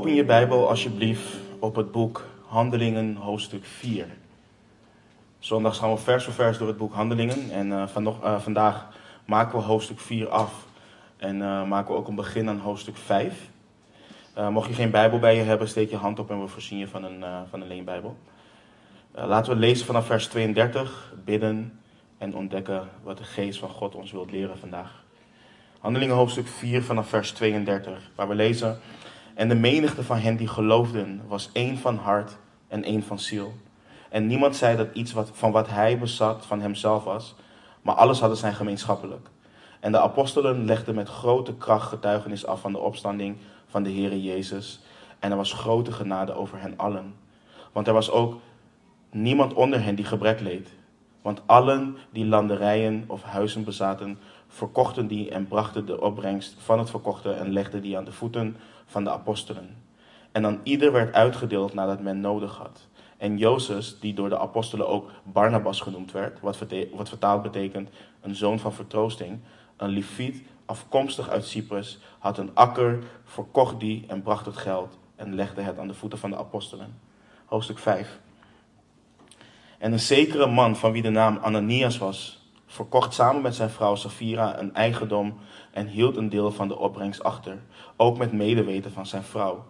Open je Bijbel alsjeblieft op het boek Handelingen, hoofdstuk 4. Zondag gaan we vers voor vers door het boek Handelingen. En uh, vanoch, uh, vandaag maken we hoofdstuk 4 af. En uh, maken we ook een begin aan hoofdstuk 5. mocht je geen Bijbel bij je hebben, steek je hand op en we voorzien je van een, van een leenbijbel. laten we lezen vanaf vers 32, bidden en ontdekken wat de geest van God ons wilt leren vandaag. Handelingen hoofdstuk 4 vanaf vers 32, waar we lezen... En de menigte van hen die geloofden was één van hart en één van ziel. En niemand zei dat iets wat, van wat hij bezat van hemzelf was, maar alles hadden zijn gemeenschappelijk. En de apostelen legden met grote kracht getuigenis af van de opstanding van de Heere Jezus. En er was grote genade over hen allen. Want er was ook niemand onder hen die gebrek leed. Want allen die landerijen of huizen bezaten, verkochten die en brachten de opbrengst van het verkochte en legden die aan de voeten van de apostelen. En dan ieder werd uitgedeeld nadat men nodig had. En Jozef, die door de apostelen ook Barnabas genoemd werd, wat, wat vertaald betekent een zoon van vertroosting, een leviet afkomstig uit Cyprus, had een akker, verkocht die en bracht het geld en legde het aan de voeten van de apostelen. Hoofdstuk 5. En een zekere man van wie de naam Ananias was, verkocht samen met zijn vrouw Safira een eigendom en hield een deel van de opbrengst achter, ook met medeweten van zijn vrouw.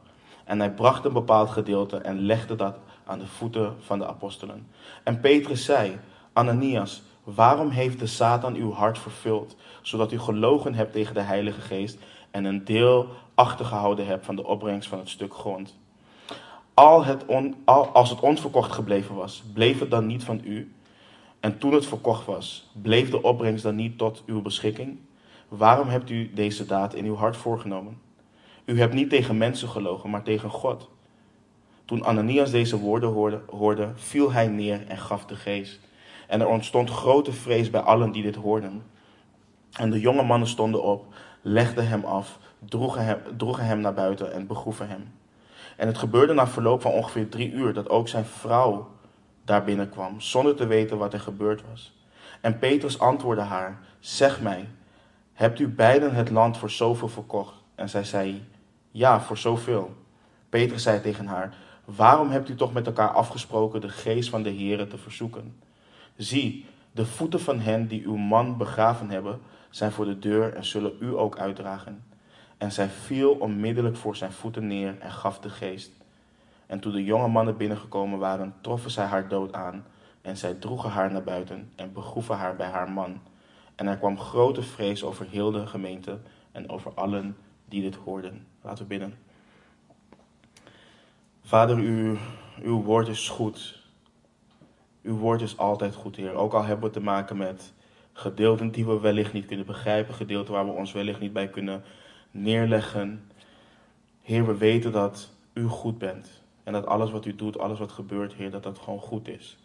En hij bracht een bepaald gedeelte en legde dat aan de voeten van de apostelen. En Petrus zei, Ananias, waarom heeft de Satan uw hart vervuld, zodat u gelogen hebt tegen de Heilige Geest en een deel achtergehouden hebt van de opbrengst van het stuk grond? Al het on, al, als het onverkocht gebleven was, bleef het dan niet van u? En toen het verkocht was, bleef de opbrengst dan niet tot uw beschikking? Waarom hebt u deze daad in uw hart voorgenomen? U hebt niet tegen mensen gelogen, maar tegen God. Toen Ananias deze woorden hoorde, viel hij neer en gaf de geest. En er ontstond grote vrees bij allen die dit hoorden. En de jonge mannen stonden op, legden hem af, droegen hem, droegen hem naar buiten en begroeven hem. En het gebeurde na verloop van ongeveer drie uur dat ook zijn vrouw daar binnenkwam, zonder te weten wat er gebeurd was. En Petrus antwoordde haar: Zeg mij, hebt u beiden het land voor zoveel verkocht? En zij zei: Ja, voor zoveel. Petrus zei tegen haar: Waarom hebt u toch met elkaar afgesproken de geest van de Heere te verzoeken? Zie, de voeten van hen die uw man begraven hebben, zijn voor de deur en zullen u ook uitdragen. En zij viel onmiddellijk voor zijn voeten neer en gaf de geest. En toen de jonge mannen binnengekomen waren, troffen zij haar dood aan. En zij droegen haar naar buiten en begroeven haar bij haar man. En er kwam grote vrees over heel de gemeente en over allen die dit hoorden. Laten we bidden. Vader, uw, uw woord is goed. Uw woord is altijd goed, Heer. Ook al hebben we te maken met gedeelten die we wellicht niet kunnen begrijpen, gedeelten waar we ons wellicht niet bij kunnen neerleggen. Heer, we weten dat u goed bent. En dat alles wat u doet, alles wat gebeurt, Heer, dat dat gewoon goed is.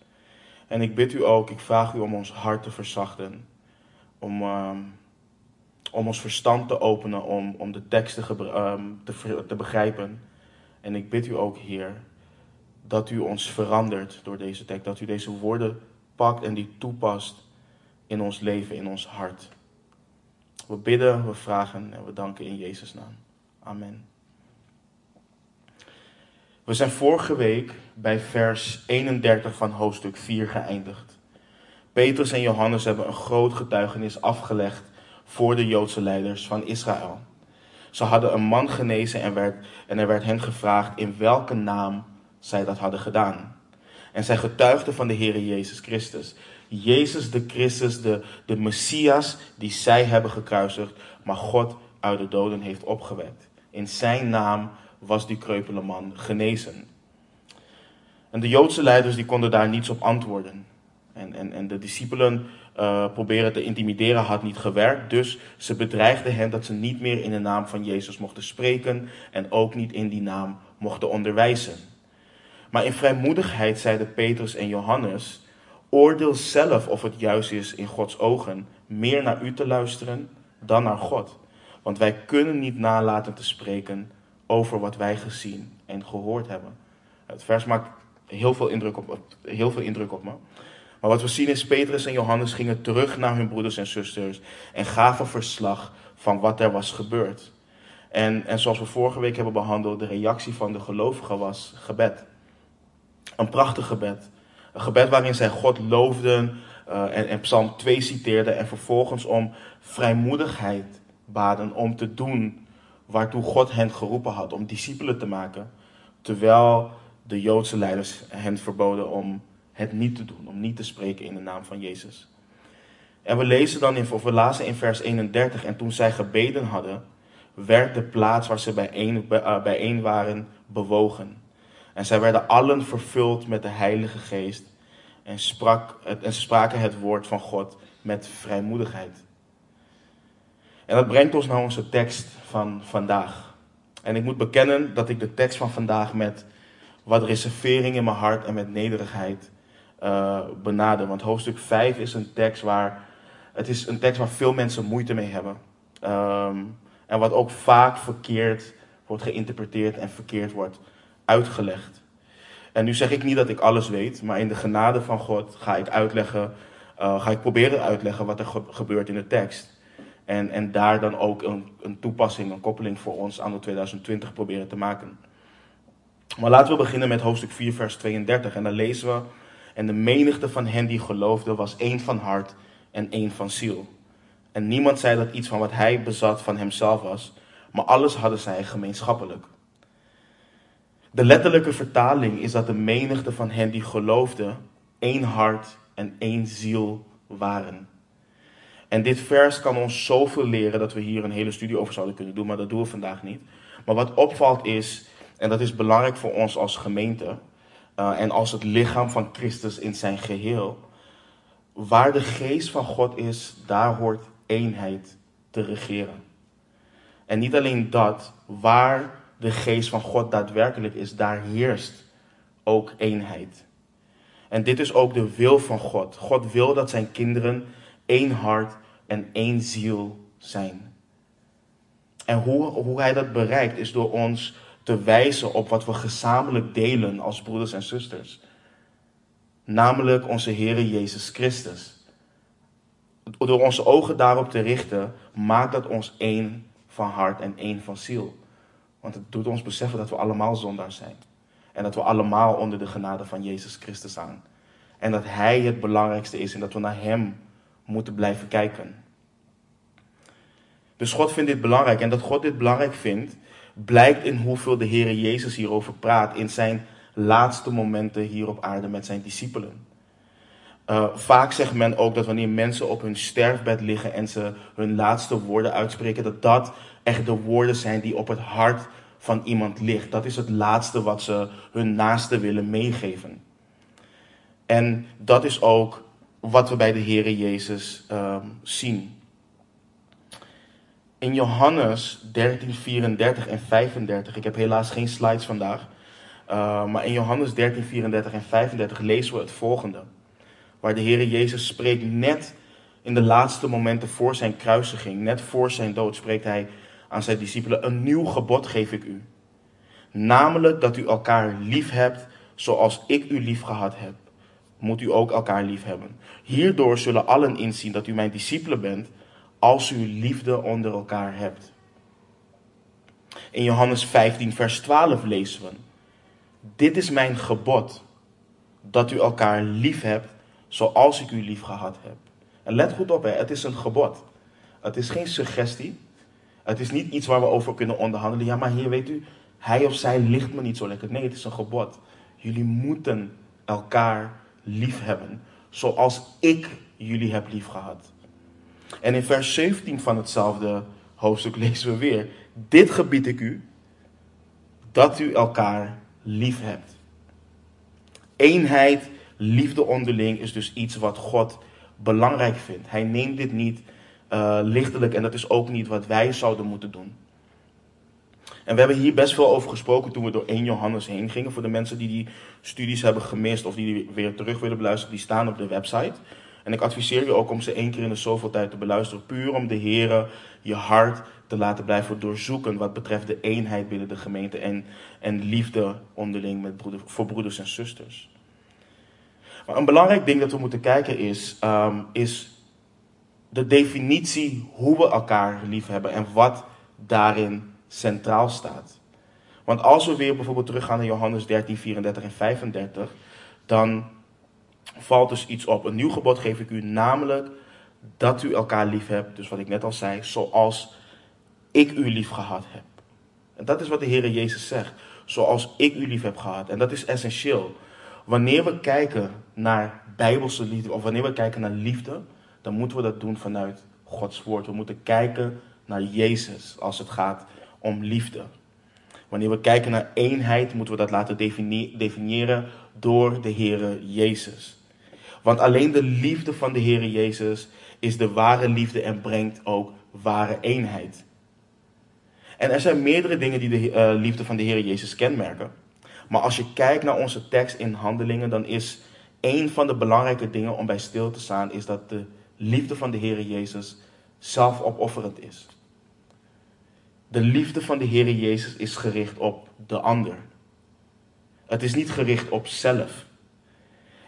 En ik bid u ook, ik vraag u om ons hart te verzachten. Om, uh, om ons verstand te openen, om, om de teksten uh, te, te begrijpen. En ik bid u ook, Heer, dat u ons verandert door deze tekst. Dat u deze woorden pakt en die toepast in ons leven, in ons hart. We bidden, we vragen en we danken in Jezus' naam. Amen. We zijn vorige week bij vers 31 van hoofdstuk 4 geëindigd. Petrus en Johannes hebben een groot getuigenis afgelegd voor de Joodse leiders van Israël. Ze hadden een man genezen en, werd, en er werd hen gevraagd in welke naam zij dat hadden gedaan. En zij getuigden van de Heer Jezus Christus. Jezus de Christus, de, de Messias die zij hebben gekruisigd, maar God uit de doden heeft opgewekt. In zijn naam was die kreupele man genezen. En de Joodse leiders die konden daar niets op antwoorden. En, en, en de discipelen uh, proberen te intimideren had niet gewerkt. Dus ze bedreigden hen dat ze niet meer in de naam van Jezus mochten spreken en ook niet in die naam mochten onderwijzen. Maar in vrijmoedigheid zeiden Petrus en Johannes: Oordeel zelf of het juist is in Gods ogen meer naar u te luisteren dan naar God. Want wij kunnen niet nalaten te spreken over wat wij gezien en gehoord hebben. Het vers maakt heel veel indruk op, heel veel indruk op me. Maar wat we zien is, Petrus en Johannes gingen terug naar hun broeders en zusters en gaven verslag van wat er was gebeurd. En, en zoals we vorige week hebben behandeld, de reactie van de gelovigen was gebed. Een prachtig gebed. Een gebed waarin zij God loofden uh, en, en Psalm 2 citeerden en vervolgens om vrijmoedigheid baden om te doen waartoe God hen geroepen had, om discipelen te maken, terwijl de Joodse leiders hen verboden om het niet te doen, om niet te spreken in de naam van Jezus. En we lezen dan in, of we lazen in vers 31, en toen zij gebeden hadden, werd de plaats waar ze bijeen, eh, bijeen waren bewogen. En zij werden allen vervuld met de Heilige Geest en, sprak, en ze spraken het woord van God met vrijmoedigheid. En dat brengt ons naar onze tekst van vandaag. En ik moet bekennen dat ik de tekst van vandaag met wat reservering in mijn hart en met nederigheid uh, benader. Want hoofdstuk 5 is een tekst waar. Het is een tekst waar veel mensen moeite mee hebben. Um, en wat ook vaak verkeerd wordt geïnterpreteerd en verkeerd wordt uitgelegd. En nu zeg ik niet dat ik alles weet, maar in de genade van God ga ik uitleggen, uh, ga ik proberen uitleggen wat er gebeurt in de tekst. En, en daar dan ook een, een toepassing, een koppeling voor ons aan de 2020 proberen te maken. Maar laten we beginnen met hoofdstuk 4, vers 32. En dan lezen we: En de menigte van hen die geloofden was één van hart en één van ziel. En niemand zei dat iets van wat hij bezat van hemzelf was, maar alles hadden zij gemeenschappelijk. De letterlijke vertaling is dat de menigte van hen die geloofden één hart en één ziel waren. En dit vers kan ons zoveel leren dat we hier een hele studie over zouden kunnen doen, maar dat doen we vandaag niet. Maar wat opvalt is, en dat is belangrijk voor ons als gemeente uh, en als het lichaam van Christus in zijn geheel, waar de geest van God is, daar hoort eenheid te regeren. En niet alleen dat, waar de geest van God daadwerkelijk is, daar heerst ook eenheid. En dit is ook de wil van God. God wil dat zijn kinderen één hart en één ziel zijn. En hoe, hoe hij dat bereikt is door ons te wijzen op wat we gezamenlijk delen als broeders en zusters. Namelijk onze Heere Jezus Christus. Door onze ogen daarop te richten, maakt dat ons één van hart en één van ziel. Want het doet ons beseffen dat we allemaal zondaars zijn. En dat we allemaal onder de genade van Jezus Christus staan. En dat Hij het belangrijkste is en dat we naar Hem moeten blijven kijken. Dus God vindt dit belangrijk. En dat God dit belangrijk vindt, blijkt in hoeveel de Heer Jezus hierover praat in zijn laatste momenten hier op aarde met zijn discipelen. Uh, vaak zegt men ook dat wanneer mensen op hun sterfbed liggen en ze hun laatste woorden uitspreken, dat dat echt de woorden zijn die op het hart van iemand ligt. Dat is het laatste wat ze hun naaste willen meegeven. En dat is ook wat we bij de Heer Jezus uh, zien. In Johannes 13, 34 en 35, ik heb helaas geen slides vandaag, uh, maar in Johannes 13, 34 en 35 lezen we het volgende. Waar de Heer Jezus spreekt net in de laatste momenten voor zijn kruisiging, net voor zijn dood, spreekt hij aan zijn discipelen: Een nieuw gebod geef ik u. Namelijk dat u elkaar lief hebt zoals ik u lief gehad heb. Moet u ook elkaar lief hebben. Hierdoor zullen allen inzien dat u mijn discipelen bent als u liefde onder elkaar hebt. In Johannes 15, vers 12 lezen we: Dit is mijn gebod, dat u elkaar lief hebt zoals ik u lief gehad heb. En let goed op, hè, het is een gebod. Het is geen suggestie. Het is niet iets waar we over kunnen onderhandelen. Ja, maar hier weet u, hij of zij ligt me niet zo lekker. Nee, het is een gebod. Jullie moeten elkaar lief hebben zoals ik jullie heb lief gehad. En in vers 17 van hetzelfde hoofdstuk lezen we weer: Dit gebied ik u, dat u elkaar lief hebt. Eenheid, liefde onderling is dus iets wat God belangrijk vindt. Hij neemt dit niet uh, lichtelijk en dat is ook niet wat wij zouden moeten doen. En we hebben hier best veel over gesproken toen we door 1 Johannes heen gingen. Voor de mensen die die studies hebben gemist of die weer terug willen beluisteren, die staan op de website. En ik adviseer je ook om ze één keer in de zoveel tijd te beluisteren. Puur om de Heer je hart te laten blijven doorzoeken wat betreft de eenheid binnen de gemeente en, en liefde onderling met voor broeders en zusters. Maar een belangrijk ding dat we moeten kijken is, um, is de definitie hoe we elkaar lief hebben en wat daarin centraal staat. Want als we weer bijvoorbeeld teruggaan naar Johannes 13, 34 en 35, dan valt dus iets op. Een nieuw gebod geef ik u, namelijk dat u elkaar lief hebt. Dus wat ik net al zei, zoals ik u lief gehad heb. En dat is wat de Heer Jezus zegt. Zoals ik u lief heb gehad. En dat is essentieel. Wanneer we kijken naar bijbelse liefde, of wanneer we kijken naar liefde, dan moeten we dat doen vanuit Gods woord. We moeten kijken naar Jezus als het gaat om liefde. Wanneer we kijken naar eenheid, moeten we dat laten definiëren door de Heere Jezus. Want alleen de liefde van de Heere Jezus is de ware liefde en brengt ook ware eenheid. En er zijn meerdere dingen die de uh, liefde van de Heer Jezus kenmerken. Maar als je kijkt naar onze tekst in Handelingen, dan is een van de belangrijke dingen om bij stil te staan, is dat de liefde van de Heer Jezus zelfopofferend is. De liefde van de Heer Jezus is gericht op de ander. Het is niet gericht op zelf.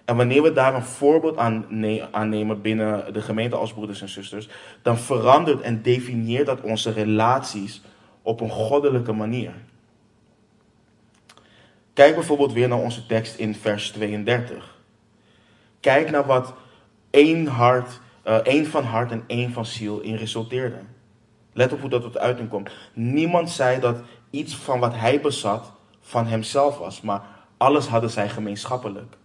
En wanneer we daar een voorbeeld aan, nemen binnen de gemeente als broeders en zusters, dan verandert en definieert dat onze relaties op een goddelijke manier. Kijk bijvoorbeeld weer naar onze tekst in vers 32. Kijk naar wat één hart, uh, één van hart en één van ziel in resulteerde. Let op hoe dat tot uiting komt. Niemand zei dat iets van wat hij bezat van hemzelf was, maar alles hadden zij gemeenschappelijk.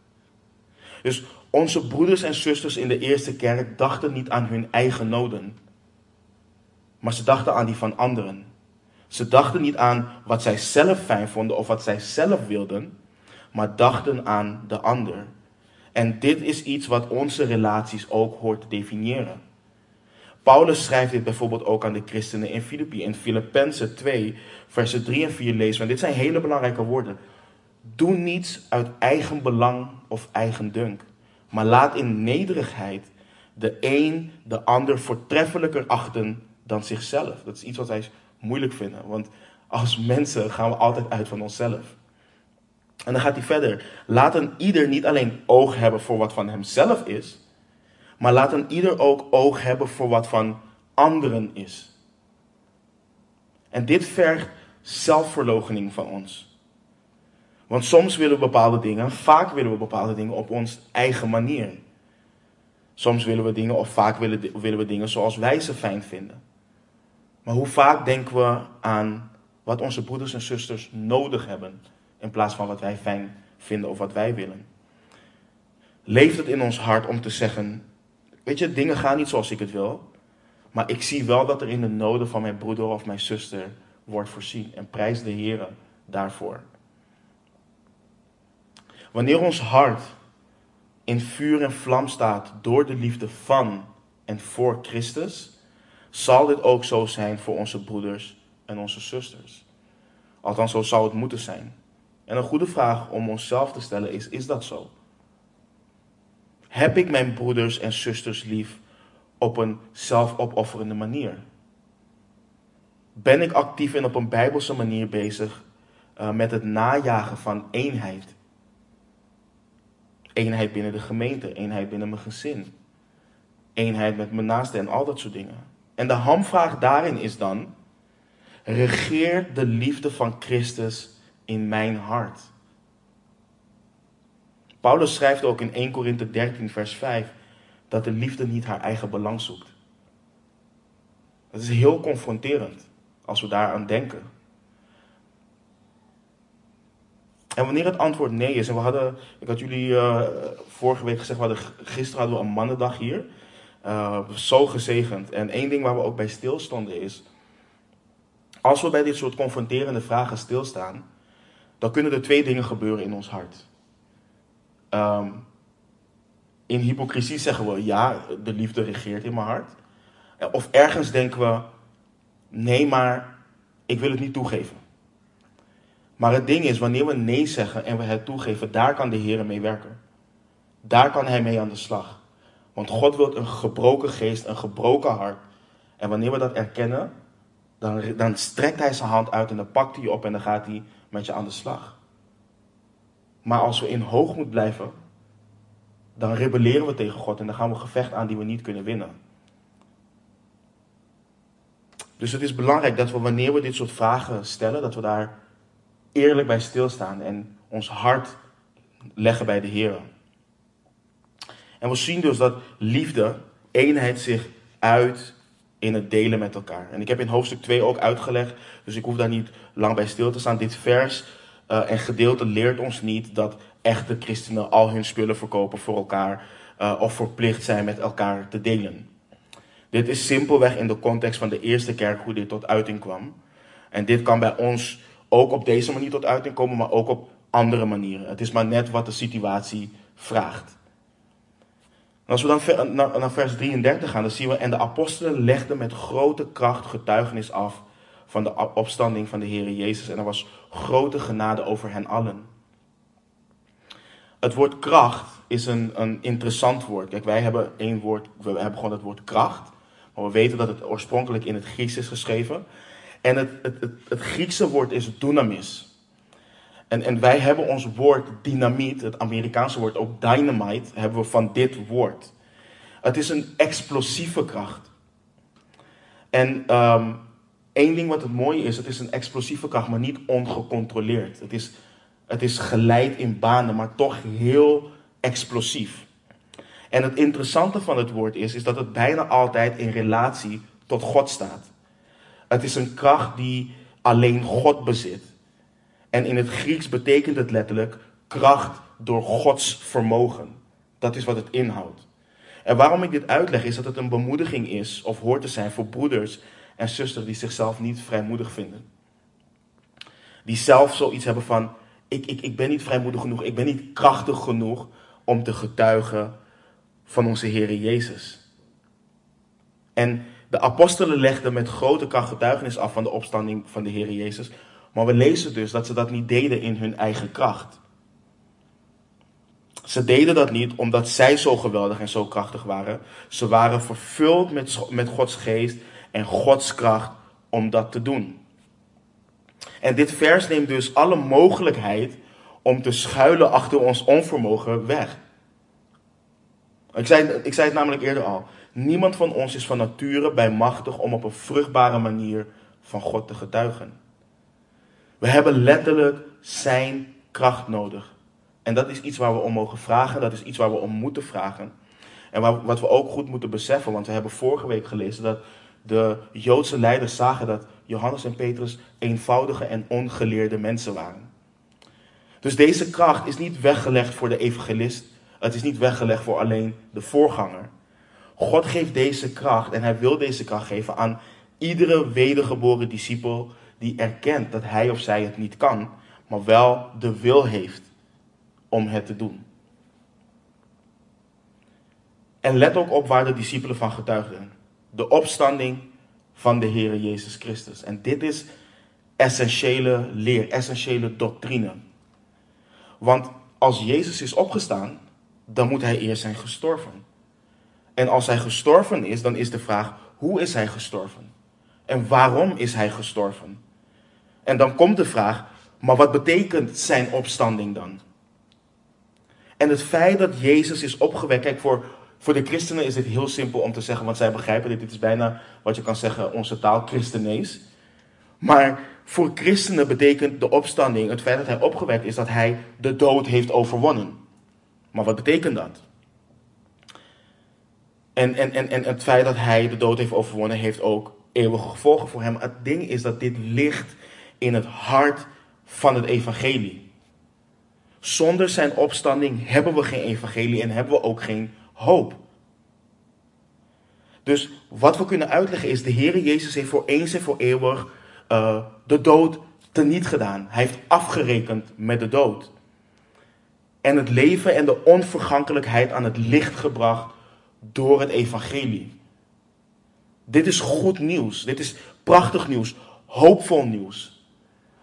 Dus onze broeders en zusters in de eerste kerk dachten niet aan hun eigen noden, maar ze dachten aan die van anderen. Ze dachten niet aan wat zij zelf fijn vonden of wat zij zelf wilden, maar dachten aan de ander. En dit is iets wat onze relaties ook hoort te definiëren. Paulus schrijft dit bijvoorbeeld ook aan de christenen in Filippi. In Filippenzen 2, versen 3 en 4 lezen we. dit zijn hele belangrijke woorden. Doe niets uit eigen belang of eigen dunk. Maar laat in nederigheid de een de ander voortreffelijker achten dan zichzelf. Dat is iets wat wij moeilijk vinden. Want als mensen gaan we altijd uit van onszelf. En dan gaat hij verder. Laat een ieder niet alleen oog hebben voor wat van hemzelf is, maar laat een ieder ook oog hebben voor wat van anderen is. En dit vergt zelfverloochening van ons. Want soms willen we bepaalde dingen, vaak willen we bepaalde dingen op ons eigen manier. Soms willen we dingen, of vaak willen, willen we dingen zoals wij ze fijn vinden. Maar hoe vaak denken we aan wat onze broeders en zusters nodig hebben, in plaats van wat wij fijn vinden of wat wij willen? Leeft het in ons hart om te zeggen: Weet je, dingen gaan niet zoals ik het wil, maar ik zie wel dat er in de noden van mijn broeder of mijn zuster wordt voorzien en prijs de Heer daarvoor. Wanneer ons hart in vuur en vlam staat door de liefde van en voor Christus, zal dit ook zo zijn voor onze broeders en onze zusters. Althans, zo zou het moeten zijn. En een goede vraag om onszelf te stellen is: is dat zo? Heb ik mijn broeders en zusters lief op een zelfopofferende manier? Ben ik actief en op een bijbelse manier bezig uh, met het najagen van eenheid? Eenheid binnen de gemeente, eenheid binnen mijn gezin, eenheid met mijn naasten en al dat soort dingen. En de hamvraag daarin is dan: regeert de liefde van Christus in mijn hart? Paulus schrijft ook in 1 Korinthe 13, vers 5, dat de liefde niet haar eigen belang zoekt. Dat is heel confronterend als we daaraan denken. En wanneer het antwoord nee is, en we hadden, ik had jullie uh, vorige week gezegd, we hadden, gisteren hadden we een mannendag hier. Uh, zo gezegend. En één ding waar we ook bij stilstonden is, als we bij dit soort confronterende vragen stilstaan, dan kunnen er twee dingen gebeuren in ons hart. Um, in hypocrisie zeggen we, ja, de liefde regeert in mijn hart. Of ergens denken we, nee, maar ik wil het niet toegeven. Maar het ding is, wanneer we nee zeggen en we het toegeven, daar kan de Heer mee werken. Daar kan Hij mee aan de slag. Want God wil een gebroken geest, een gebroken hart. En wanneer we dat erkennen, dan, dan strekt Hij zijn hand uit en dan pakt hij je op en dan gaat hij met je aan de slag. Maar als we in hoogmoed blijven, dan rebelleren we tegen God en dan gaan we gevecht aan die we niet kunnen winnen. Dus het is belangrijk dat we wanneer we dit soort vragen stellen, dat we daar eerlijk bij stilstaan en ons hart leggen bij de Heer. En we zien dus dat liefde, eenheid zich uit in het delen met elkaar. En ik heb in hoofdstuk 2 ook uitgelegd, dus ik hoef daar niet lang bij stil te staan. Dit vers uh, en gedeelte leert ons niet dat echte christenen al hun spullen verkopen voor elkaar uh, of verplicht zijn met elkaar te delen. Dit is simpelweg in de context van de eerste kerk hoe dit tot uiting kwam. En dit kan bij ons ook op deze manier tot uiting komen, maar ook op andere manieren. Het is maar net wat de situatie vraagt. als we dan naar, vers 33 gaan, dan zien we, en de apostelen legden met grote kracht getuigenis af van de opstanding van de Heer Jezus. En er was grote genade over hen allen. Het woord kracht is een, een interessant woord. Kijk, wij hebben één woord, we hebben gewoon het woord kracht. Maar we weten dat het oorspronkelijk in het Grieks is geschreven. En het, het, het, Griekse woord is dunamis. En, en wij hebben ons woord dynamiet, het Amerikaanse woord ook dynamite, hebben we van dit woord. Het is een explosieve kracht. En um, één ding wat het mooie is, het is een explosieve kracht, maar niet ongecontroleerd. Het is, het is geleid in banen, maar toch heel explosief. En het interessante van het woord is, is dat het bijna altijd in relatie tot God staat. Het is een kracht die alleen God bezit. En in het Grieks betekent het letterlijk kracht door Gods vermogen. Dat is wat het inhoudt. En waarom ik dit uitleg is dat het een bemoediging is of hoort te zijn voor broeders en zusters die zichzelf niet vrijmoedig vinden. Die zelf zoiets hebben van, ik, ik, ik ben niet vrijmoedig genoeg, ik ben niet krachtig genoeg om te getuigen van onze Heer Jezus. En de apostelen legden met grote kracht getuigenis af van de opstanding van de Heer Jezus. Maar we lezen dus dat ze dat niet deden in hun eigen kracht. Ze deden dat niet omdat zij zo geweldig en zo krachtig waren. Ze waren vervuld met, met Gods geest en Gods kracht om dat te doen. En dit vers neemt dus alle mogelijkheid om te schuilen achter ons onvermogen weg. Ik zei, ik zei het namelijk eerder al. Niemand van ons is van nature bijmachtig om op een vruchtbare manier van God te getuigen. We hebben letterlijk zijn kracht nodig. En dat is iets waar we om mogen vragen, dat is iets waar we om moeten vragen. En wat we ook goed moeten beseffen, want we hebben vorige week gelezen dat de Joodse leiders zagen dat Johannes en Petrus eenvoudige en ongeleerde mensen waren. Dus deze kracht is niet weggelegd voor de evangelist. Het is niet weggelegd voor alleen de voorganger. God geeft deze kracht en hij wil deze kracht geven aan iedere wedergeboren discipel die erkent dat hij of zij het niet kan, maar wel de wil heeft om het te doen. En let ook op waar de discipelen van getuigden. De opstanding van de Heer Jezus Christus. En dit is essentiële leer, essentiële doctrine. Want als Jezus is opgestaan, dan moet hij eerst zijn gestorven. En als hij gestorven is, dan is de vraag: hoe is hij gestorven? En waarom is hij gestorven? En dan komt de vraag: maar wat betekent zijn opstanding dan? En het feit dat Jezus is opgewekt, kijk, voor, voor de christenen is dit heel simpel om te zeggen, want zij begrijpen dit. Dit is bijna wat je kan zeggen, onze taal, christenees. Maar voor christenen betekent de opstanding, het feit dat hij opgewekt is, dat hij de dood heeft overwonnen. Maar wat betekent dat? En, en, en, en het feit dat hij de dood heeft overwonnen, heeft ook eeuwige gevolgen voor hem. Het ding is dat dit ligt in het hart van het evangelie. Zonder zijn opstanding hebben we geen evangelie en hebben we ook geen hoop. Dus wat we kunnen uitleggen is, de Heer Jezus heeft voor eens en voor eeuwig uh, de dood teniet gedaan. Hij heeft afgerekend met de dood. En het leven en de onvergankelijkheid aan het licht gebracht door het evangelie. Dit is goed nieuws. Dit is prachtig nieuws. Hoopvol nieuws.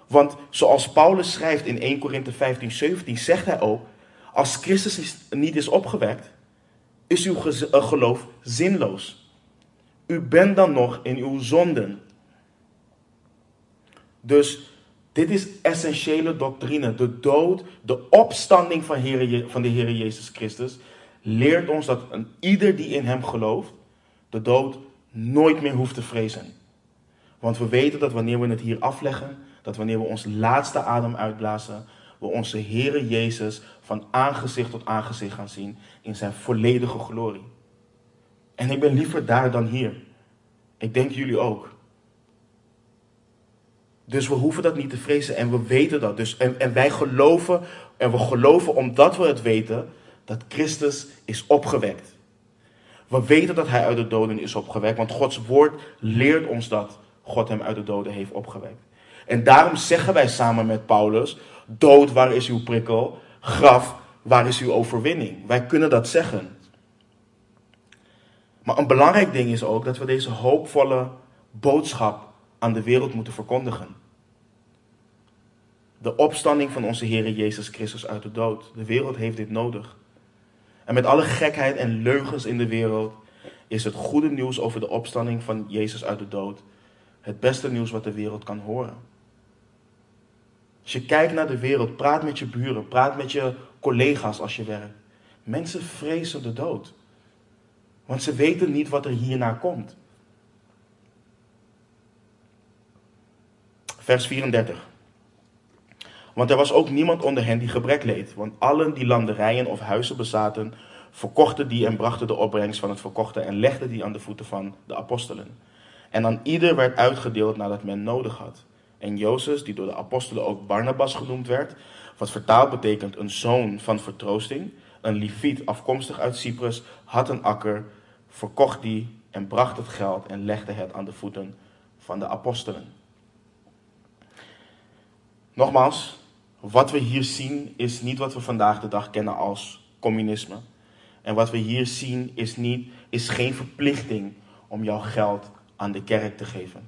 Want zoals Paulus schrijft in 1 Korinthe 15, 17, zegt hij ook: Als Christus niet is opgewekt, is uw eh, geloof zinloos. U bent dan nog in uw zonden. Dus dit is essentiële doctrine. De dood, de opstanding van, van de Heer Jezus Christus leert ons dat een ieder die in hem gelooft, de dood nooit meer hoeft te vrezen. Want we weten dat wanneer we het hier afleggen, dat wanneer we ons laatste adem uitblazen, we onze Heere Jezus van aangezicht tot aangezicht gaan zien in zijn volledige glorie. En ik ben liever daar dan hier. Ik denk jullie ook. Dus we hoeven dat niet te vrezen en we weten dat. Dus, en, en wij geloven, en we geloven omdat we het weten, dat Christus is opgewekt. We weten dat hij uit de doden is opgewekt, want Gods woord leert ons dat God hem uit de doden heeft opgewekt. En daarom zeggen wij samen met Paulus: Dood, waar is uw prikkel? Graf, waar is uw overwinning? Wij kunnen dat zeggen. Maar een belangrijk ding is ook dat we deze hoopvolle boodschap aan de wereld moeten verkondigen. De opstanding van onze Heer Jezus Christus uit de dood. De wereld heeft dit nodig. En met alle gekheid en leugens in de wereld is het goede nieuws over de opstanding van Jezus uit de dood het beste nieuws wat de wereld kan horen. Als je kijkt naar de wereld, praat met je buren, praat met je collega's als je werkt. Mensen vrezen de dood. Want ze weten niet wat er hierna komt. Vers 34. Want er was ook niemand onder hen die gebrek leed. Want allen die landerijen of huizen bezaten, verkochten die en brachten de opbrengst van het verkochte en legden die aan de voeten van de apostelen. En aan ieder werd uitgedeeld nadat men nodig had. En Jozef, die door de apostelen ook Barnabas genoemd werd, wat vertaald betekent een zoon van vertroosting, een Liviet afkomstig uit Cyprus, had een akker, verkocht die en bracht het geld en legde het aan de voeten van de apostelen. Nogmaals, wat we hier zien is niet wat we vandaag de dag kennen als communisme. En wat we hier zien is, niet, is geen verplichting om jouw geld aan de kerk te geven.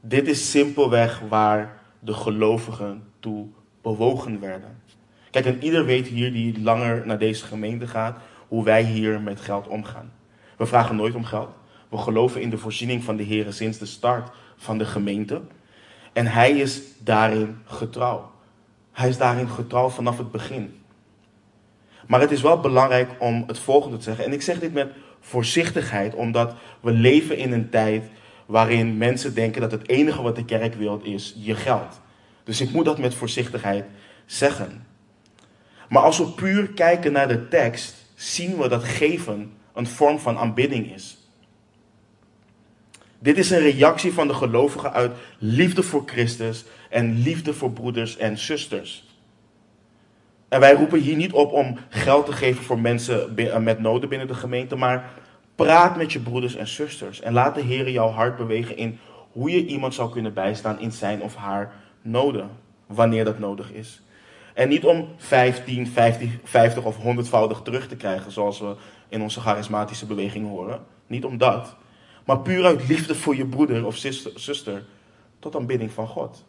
Dit is simpelweg waar de gelovigen toe bewogen werden. Kijk, en ieder weet hier die langer naar deze gemeente gaat, hoe wij hier met geld omgaan. We vragen nooit om geld. We geloven in de voorziening van de Heer sinds de start van de gemeente. En Hij is daarin getrouw. Hij is daarin getrouw vanaf het begin. Maar het is wel belangrijk om het volgende te zeggen. En ik zeg dit met voorzichtigheid, omdat we leven in een tijd waarin mensen denken dat het enige wat de kerk wil is je geld. Dus ik moet dat met voorzichtigheid zeggen. Maar als we puur kijken naar de tekst, zien we dat geven een vorm van aanbidding is. Dit is een reactie van de gelovigen uit liefde voor Christus en liefde voor broeders en zusters. En wij roepen hier niet op om geld te geven voor mensen eh, met noden binnen de gemeente, maar praat met je broeders en zusters. En laat de Heer jouw hart bewegen in hoe je iemand zou kunnen bijstaan in zijn of haar noden, wanneer dat nodig is. En niet om 15, 50, 50 of 100voudig terug te krijgen, zoals we in onze charismatische beweging horen. Niet om dat. Maar puur uit liefde voor je broeder of zuster tot aanbidding van God.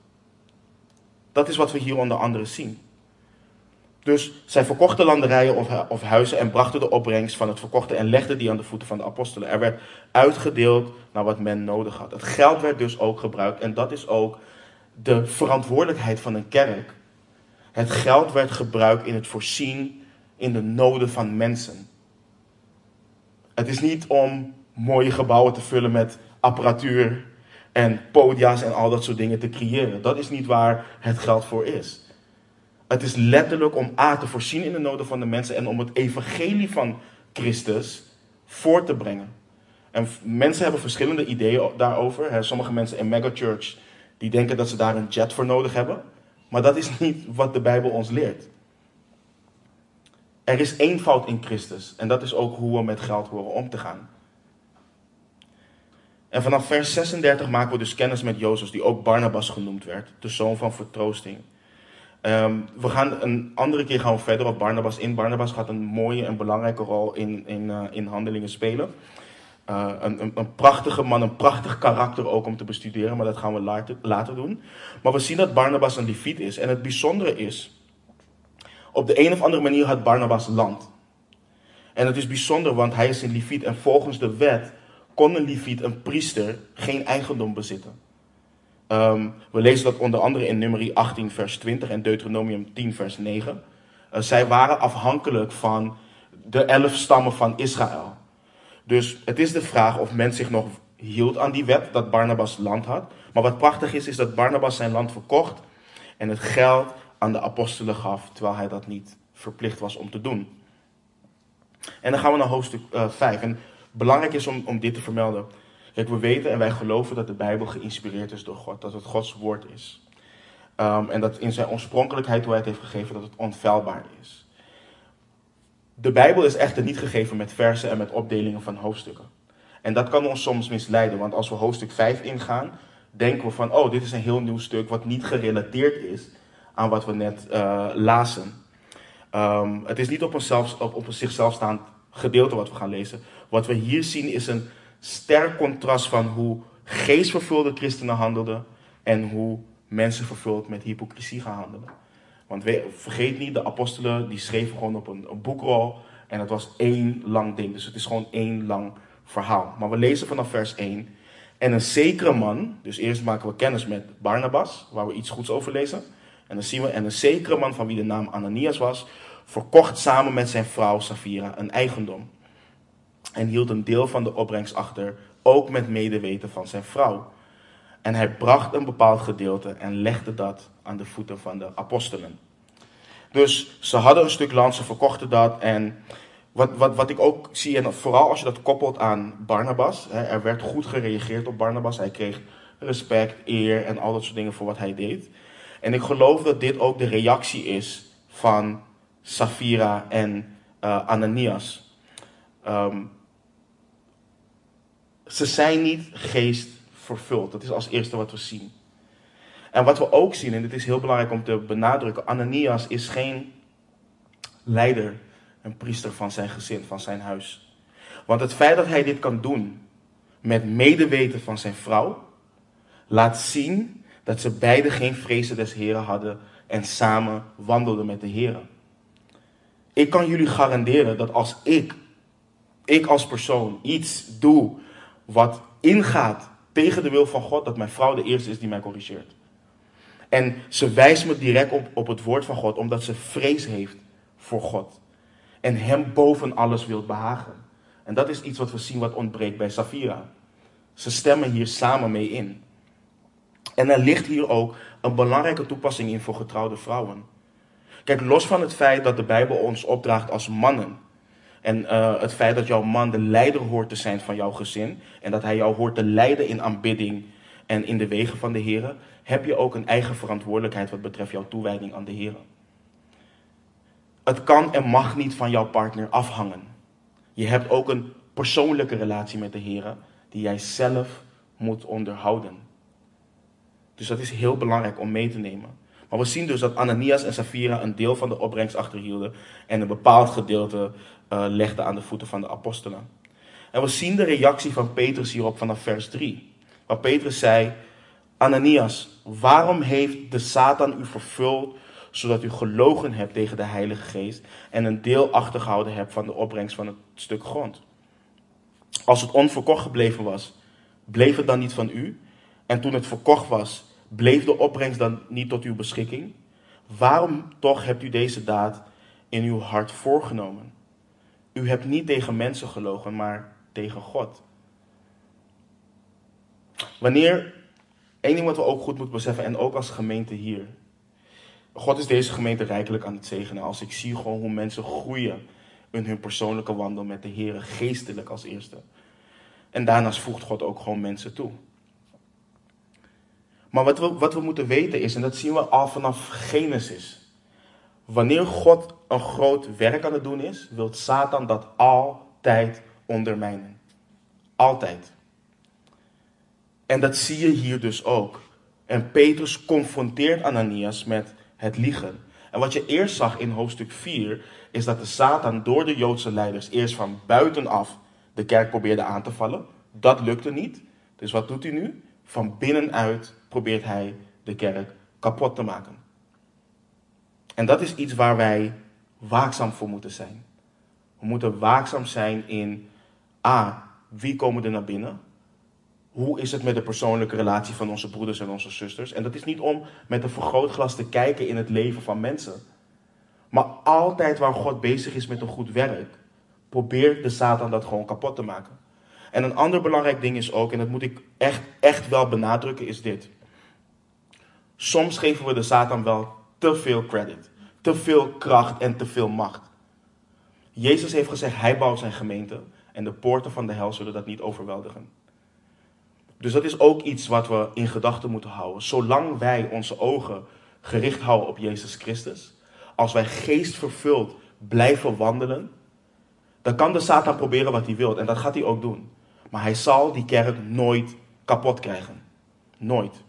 Dat is wat we hier onder andere zien. Dus zij verkochten landerijen of, of huizen en brachten de opbrengst van het verkochte en legden die aan de voeten van de apostelen. Er werd uitgedeeld naar wat men nodig had. Het geld werd dus ook gebruikt en dat is ook de verantwoordelijkheid van een kerk. Het geld werd gebruikt in het voorzien in de noden van mensen. Het is niet om mooie gebouwen te vullen met apparatuur en podia's en al dat soort dingen te creëren. Dat is niet waar het geld voor is. Het is letterlijk om A te voorzien in de noden van de mensen en om het evangelie van Christus voor te brengen. En mensen hebben verschillende ideeën daarover. Sommige mensen in megachurch die denken dat ze daar een jet voor nodig hebben. Maar dat is niet wat de Bijbel ons leert. Er is fout in Christus en dat is ook hoe we met geld horen om te gaan. En vanaf vers 36 maken we dus kennis met Jozef, die ook Barnabas genoemd werd, de zoon van vertroosting. Ehm, we gaan een andere keer gaan we verder op Barnabas in. Barnabas gaat een mooie en belangrijke rol in, in, uh, in handelingen spelen. Uh, een, een, een, prachtige man, een prachtig karakter ook om te bestuderen, maar dat gaan we later, later doen. Maar we zien dat Barnabas een Leviet is. En het bijzondere is, op de een of andere manier had Barnabas land. En het is bijzonder, want hij is een Leviet en volgens de wet kon een een priester, geen eigendom bezitten. Um, we lezen dat onder andere in nummer 18 vers 20 en Deuteronomium 10 vers 9. Uh, zij waren afhankelijk van de elf stammen van Israël. Dus het is de vraag of men zich nog hield aan die wet dat Barnabas land had. Maar wat prachtig is, is dat Barnabas zijn land verkocht en het geld aan de apostelen gaf, terwijl hij dat niet verplicht was om te doen. En dan gaan we naar hoofdstuk uh, eh, 5. En belangrijk is om, om dit te vermelden. We weten en wij geloven dat de Bijbel geïnspireerd is door God, dat het Gods woord is. Um, en dat in zijn oorspronkelijkheid, hoe hij het heeft gegeven, dat het onfeilbaar is. De Bijbel is echter niet gegeven met versen en met opdelingen van hoofdstukken. En dat kan ons soms misleiden, want als we hoofdstuk 5 ingaan, denken we van, oh, dit is een heel nieuw stuk wat niet gerelateerd is aan wat we net uh, lazen. Um, het is niet op een, op, op zichzelf staand gedeelte wat we gaan lezen. Wat we hier zien is een sterk contrast van hoe geestvervulde christenen handelden en hoe mensen vervuld met hypocrisie gaan handelen. Want vergeet niet, de apostelen die schreven gewoon op een, een boekrol en het was één lang ding. Dus het is gewoon één lang verhaal. Maar we lezen vanaf vers 1. En een zekere man, dus eerst maken we kennis met Barnabas, waar we iets goeds over lezen. En dan zien we, en een zekere man van wie de naam Ananias was, verkocht samen met zijn vrouw Safira een eigendom. En hield een deel van de opbrengst achter, ook met medeweten van zijn vrouw. En hij bracht een bepaald gedeelte en legde dat aan de voeten van de apostelen. Dus ze hadden een stuk land, ze verkochten dat. En wat, wat, wat ik ook zie, en vooral als je dat koppelt aan Barnabas, hè, er werd goed gereageerd op Barnabas. Hij kreeg respect, eer en al dat soort dingen voor wat hij deed. En ik geloof dat dit ook de reactie is van Safira en uh, Ananias. Ehm, ze zijn niet geest vervuld. Dat is als eerste wat we zien. En wat we ook zien, en dit is heel belangrijk om te benadrukken, Ananias is geen leider, een priester van zijn gezin, van zijn huis. Want het feit dat hij dit kan doen met medeweten van zijn vrouw, laat zien dat ze beiden geen vrezen des Heren hadden en samen wandelden met de Heren. Ik kan jullie garanderen dat als ik, ik als persoon, iets doe wat ingaat tegen de wil van God, dat mijn vrouw de eerste is die mij corrigeert. En ze wijst me direct op, op het woord van God, omdat ze vrees heeft voor God. En hem boven alles wil behagen. En dat is iets wat we zien wat ontbreekt bij Safira. Ze stemmen hier samen mee in. En er ligt hier ook een belangrijke toepassing in voor getrouwde vrouwen. Kijk, los van het feit dat de Bijbel ons opdraagt als mannen. En uh, het feit dat jouw man de leider hoort te zijn van jouw gezin. En dat hij jou hoort te leiden in aanbidding en in de wegen van de Heer. Heb je ook een eigen verantwoordelijkheid wat betreft jouw toewijding aan de Heer. Het kan en mag niet van jouw partner afhangen. Je hebt ook een persoonlijke relatie met de Heer die jij zelf moet onderhouden. Dus dat is heel belangrijk om mee te nemen. Maar we zien dus dat Ananias en Safira een deel van de opbrengst achterhielden en een bepaald gedeelte uh, legden aan de voeten van de apostelen. En we zien de reactie van Petrus hierop vanaf vers 3. Waar Petrus zei: Ananias, waarom heeft de Satan u vervuld zodat u gelogen hebt tegen de Heilige Geest en een deel achtergehouden hebt van de opbrengst van het stuk grond? Als het onverkocht gebleven was, bleef het dan niet van u? En toen het verkocht was, bleef de opbrengst dan niet tot uw beschikking? Waarom toch hebt u deze daad in uw hart voorgenomen? U hebt niet tegen mensen gelogen, maar tegen God. Wanneer, één ding wat we ook goed moeten beseffen, en ook als gemeente hier. God is deze gemeente rijkelijk aan het zegenen. Als ik zie gewoon hoe mensen groeien in hun persoonlijke wandel met de Heer, geestelijk als eerste. En daarnaast voegt God ook gewoon mensen toe. Maar wat we, wat we moeten weten is, en dat zien we al vanaf Genesis. Wanneer God een groot werk aan het doen is, wil Satan dat altijd ondermijnen. Altijd. En dat zie je hier dus ook. En Petrus confronteert Ananias met het liegen. En wat je eerst zag in hoofdstuk 4, is dat de Satan door de Joodse leiders eerst van buitenaf de kerk probeerde aan te vallen. Dat lukte niet. Dus wat doet hij nu? Van binnenuit probeert hij de kerk kapot te maken. En dat is iets waar wij waakzaam voor moeten zijn. We moeten waakzaam zijn in A. Wie komen er naar binnen? Hoe is het met de persoonlijke relatie van onze broeders en onze zusters? En dat is niet om met een vergrootglas te kijken in het leven van mensen. Maar altijd waar God bezig is met een goed werk, probeert de Satan dat gewoon kapot te maken. En een ander belangrijk ding is ook, en dat moet ik echt, echt wel benadrukken, is dit. Soms geven we de Satan wel te veel credit, te veel kracht en te veel macht. Jezus heeft gezegd, hij bouwt zijn gemeente en de poorten van de hel zullen dat niet overweldigen. Dus dat is ook iets wat we in gedachten moeten houden. Zolang wij onze ogen gericht houden op Jezus Christus, als wij geest vervuld blijven wandelen, dan kan de Satan proberen wat hij wil. En dat gaat hij ook doen. Maar hij zal die kerk nooit kapot krijgen. Nooit.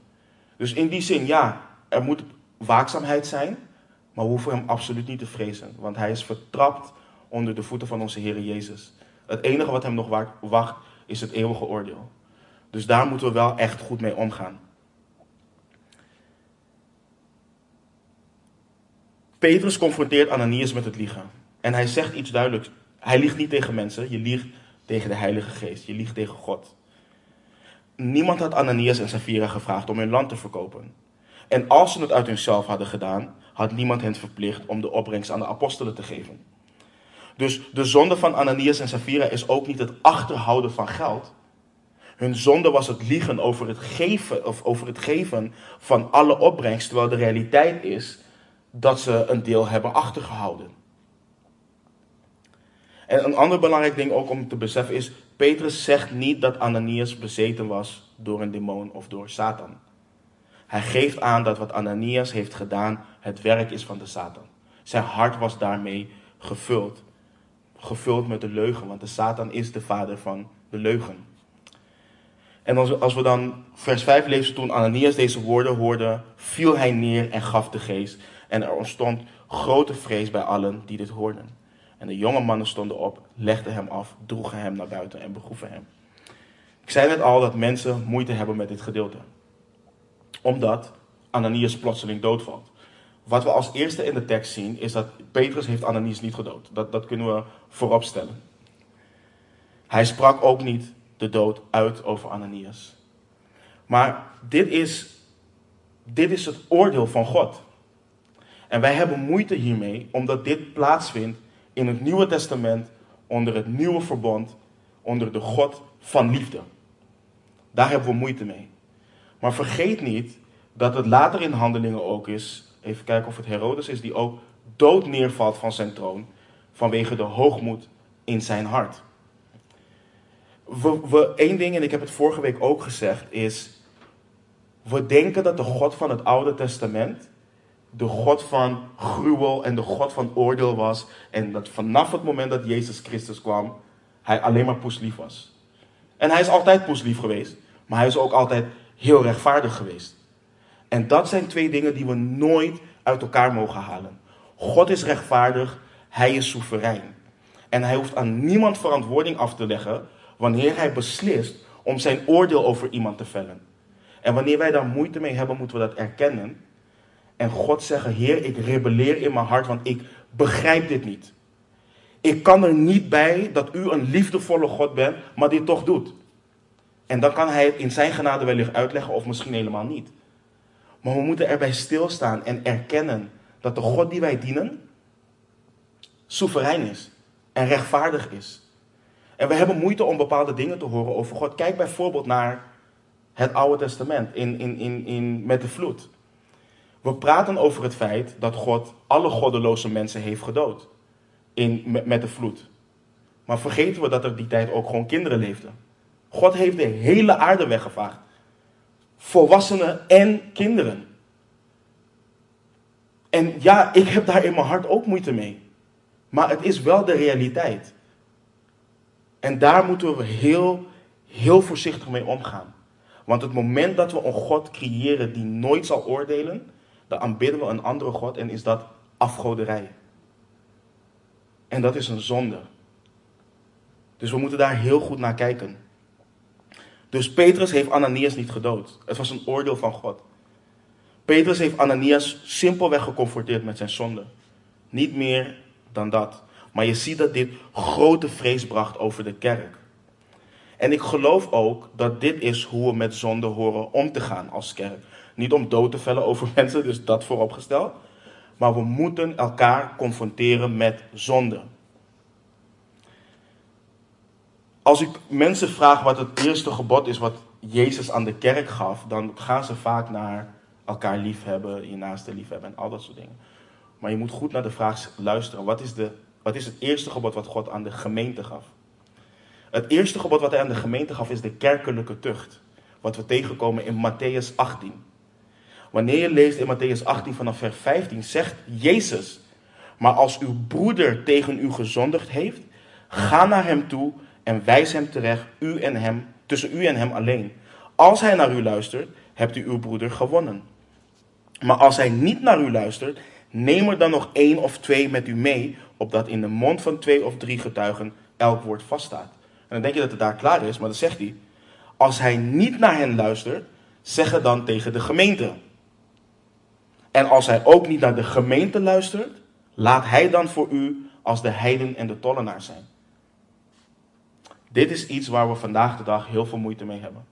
Dus in die zin, ja, er moet waakzaamheid zijn. Maar we hoeven hem absoluut niet te vrezen. Want hij is vertrapt onder de voeten van onze Heer Jezus. Het enige wat hem nog wacht, is het eeuwige oordeel. Dus daar moeten we wel echt goed mee omgaan. Petrus confronteert Ananias met het liegen. En hij zegt iets duidelijks. Hij liegt niet tegen mensen, je liegt tegen de Heilige Geest, je liegt tegen God. Niemand had Ananias en Safira gevraagd om hun land te verkopen. En als ze het uit hunzelf hadden gedaan, had niemand hen verplicht om de opbrengst aan de apostelen te geven. Dus de zonde van Ananias en Safira is ook niet het achterhouden van geld. Hun zonde was het liegen over het geven, of over het geven van alle opbrengst, terwijl de realiteit is dat ze een deel hebben achtergehouden. En een ander belangrijk ding ook om te beseffen is, Petrus zegt niet dat Ananias bezeten was door een demon of door Satan. Hij geeft aan dat wat Ananias heeft gedaan het werk is van de Satan. Zijn hart was daarmee gevuld. Gevuld met de leugen, want de Satan is de vader van de leugen. En als we, als we dan vers 5 lezen, toen Ananias deze woorden hoorde, viel hij neer en gaf de geest. En er ontstond grote vrees bij allen die dit hoorden. En de jonge mannen stonden op, legden hem af, droegen hem naar buiten en begroeven hem. Ik zei net al dat mensen moeite hebben met dit gedeelte. Omdat Ananias plotseling doodvalt. Wat we als eerste in de tekst zien, is dat Petrus heeft Ananias niet gedood. Dat, dat kunnen we voorop stellen. Hij sprak ook niet de dood uit over Ananias. Maar dit is, dit is het oordeel van God. En wij hebben moeite hiermee, omdat dit plaatsvindt in het Nieuwe Testament, onder het nieuwe verbond, onder de God van liefde. Daar hebben we moeite mee. Maar vergeet niet dat het later in handelingen ook is, even kijken of het Herodes is, die ook dood neervalt van zijn troon vanwege de hoogmoed in zijn hart. We, we, één ding, en ik heb het vorige week ook gezegd, is we denken dat de God van het Oude Testament de God van gruwel en de God van oordeel was. En dat vanaf het moment dat Jezus Christus kwam, hij alleen maar poeslief was. En hij is altijd poeslief geweest, maar hij is ook altijd heel rechtvaardig geweest. En dat zijn twee dingen die we nooit uit elkaar mogen halen. God is rechtvaardig, hij is soeverein. En hij hoeft aan niemand verantwoording af te leggen wanneer hij beslist om zijn oordeel over iemand te vellen. En wanneer wij daar moeite mee hebben, moeten we dat erkennen en God zeggen: Heer, ik rebelleer in mijn hart, want ik begrijp dit niet. Ik kan er niet bij dat u een liefdevolle God bent, maar dit toch doet. En dan kan hij het in zijn genade wellicht uitleggen, of misschien helemaal niet. Maar we moeten erbij stilstaan en erkennen dat de God die wij dienen, soeverein is en rechtvaardig is. En we hebben moeite om bepaalde dingen te horen over God. Kijk bijvoorbeeld naar het Oude Testament in, in, in, in, met de vloed. We praten over het feit dat God alle goddeloze mensen heeft gedood in, met, de vloed. Maar vergeten we dat er die tijd ook gewoon kinderen leefden. God heeft de hele aarde weggevaagd. Volwassenen en kinderen. En ja, ik heb daar in mijn hart ook moeite mee. Maar het is wel de realiteit. En daar moeten we heel, heel voorzichtig mee omgaan. Want het moment dat we een God creëren die nooit zal oordelen, dan aanbidden we een andere God en is dat afgoderij. En dat is een zonde. Dus we moeten daar heel goed naar kijken. Dus Petrus heeft Ananias niet gedood. Het was een oordeel van God. Petrus heeft Ananias simpelweg geconfronteerd met zijn zonde. Niet meer dan dat. Maar je ziet dat dit grote vrees bracht over de kerk. En ik geloof ook dat dit is hoe we met zonde horen om te gaan als kerk. Niet om dood te vellen over mensen, dus dat vooropgesteld. Maar we moeten elkaar confronteren met zonde. als ik mensen vraag wat het eerste gebod is wat Jezus aan de kerk gaf, dan gaan ze vaak naar elkaar liefhebben, je naaste liefhebben en al dat soort dingen. Maar je moet goed naar de vraag luisteren. Wat is, de, wat is het eerste gebod wat God aan de gemeente gaf? Het eerste gebod wat hij aan de gemeente gaf is de kerkelijke tucht. Wat we tegenkomen in Matthäus 18. Wanneer je leest in Matthäus 18 vanaf vers 15, zegt Jezus: Maar als uw broeder tegen u gezondigd heeft, ga naar hem toe en wijs hem terecht, u en hem, tussen u en hem alleen. Als hij naar u luistert, hebt u uw broeder gewonnen. Maar als hij niet naar u luistert, neem er dan nog één of twee met u mee, opdat in de mond van twee of drie getuigen elk woord vaststaat. En dan denk je dat het daar klaar is, maar dan zegt hij: Als hij niet naar hen luistert, zeg het dan tegen de gemeente. En als hij ook niet naar de gemeente luistert, laat hij dan voor u als de heiden en de tollenaar zijn. Dit is iets waar we vandaag de dag heel veel moeite mee hebben.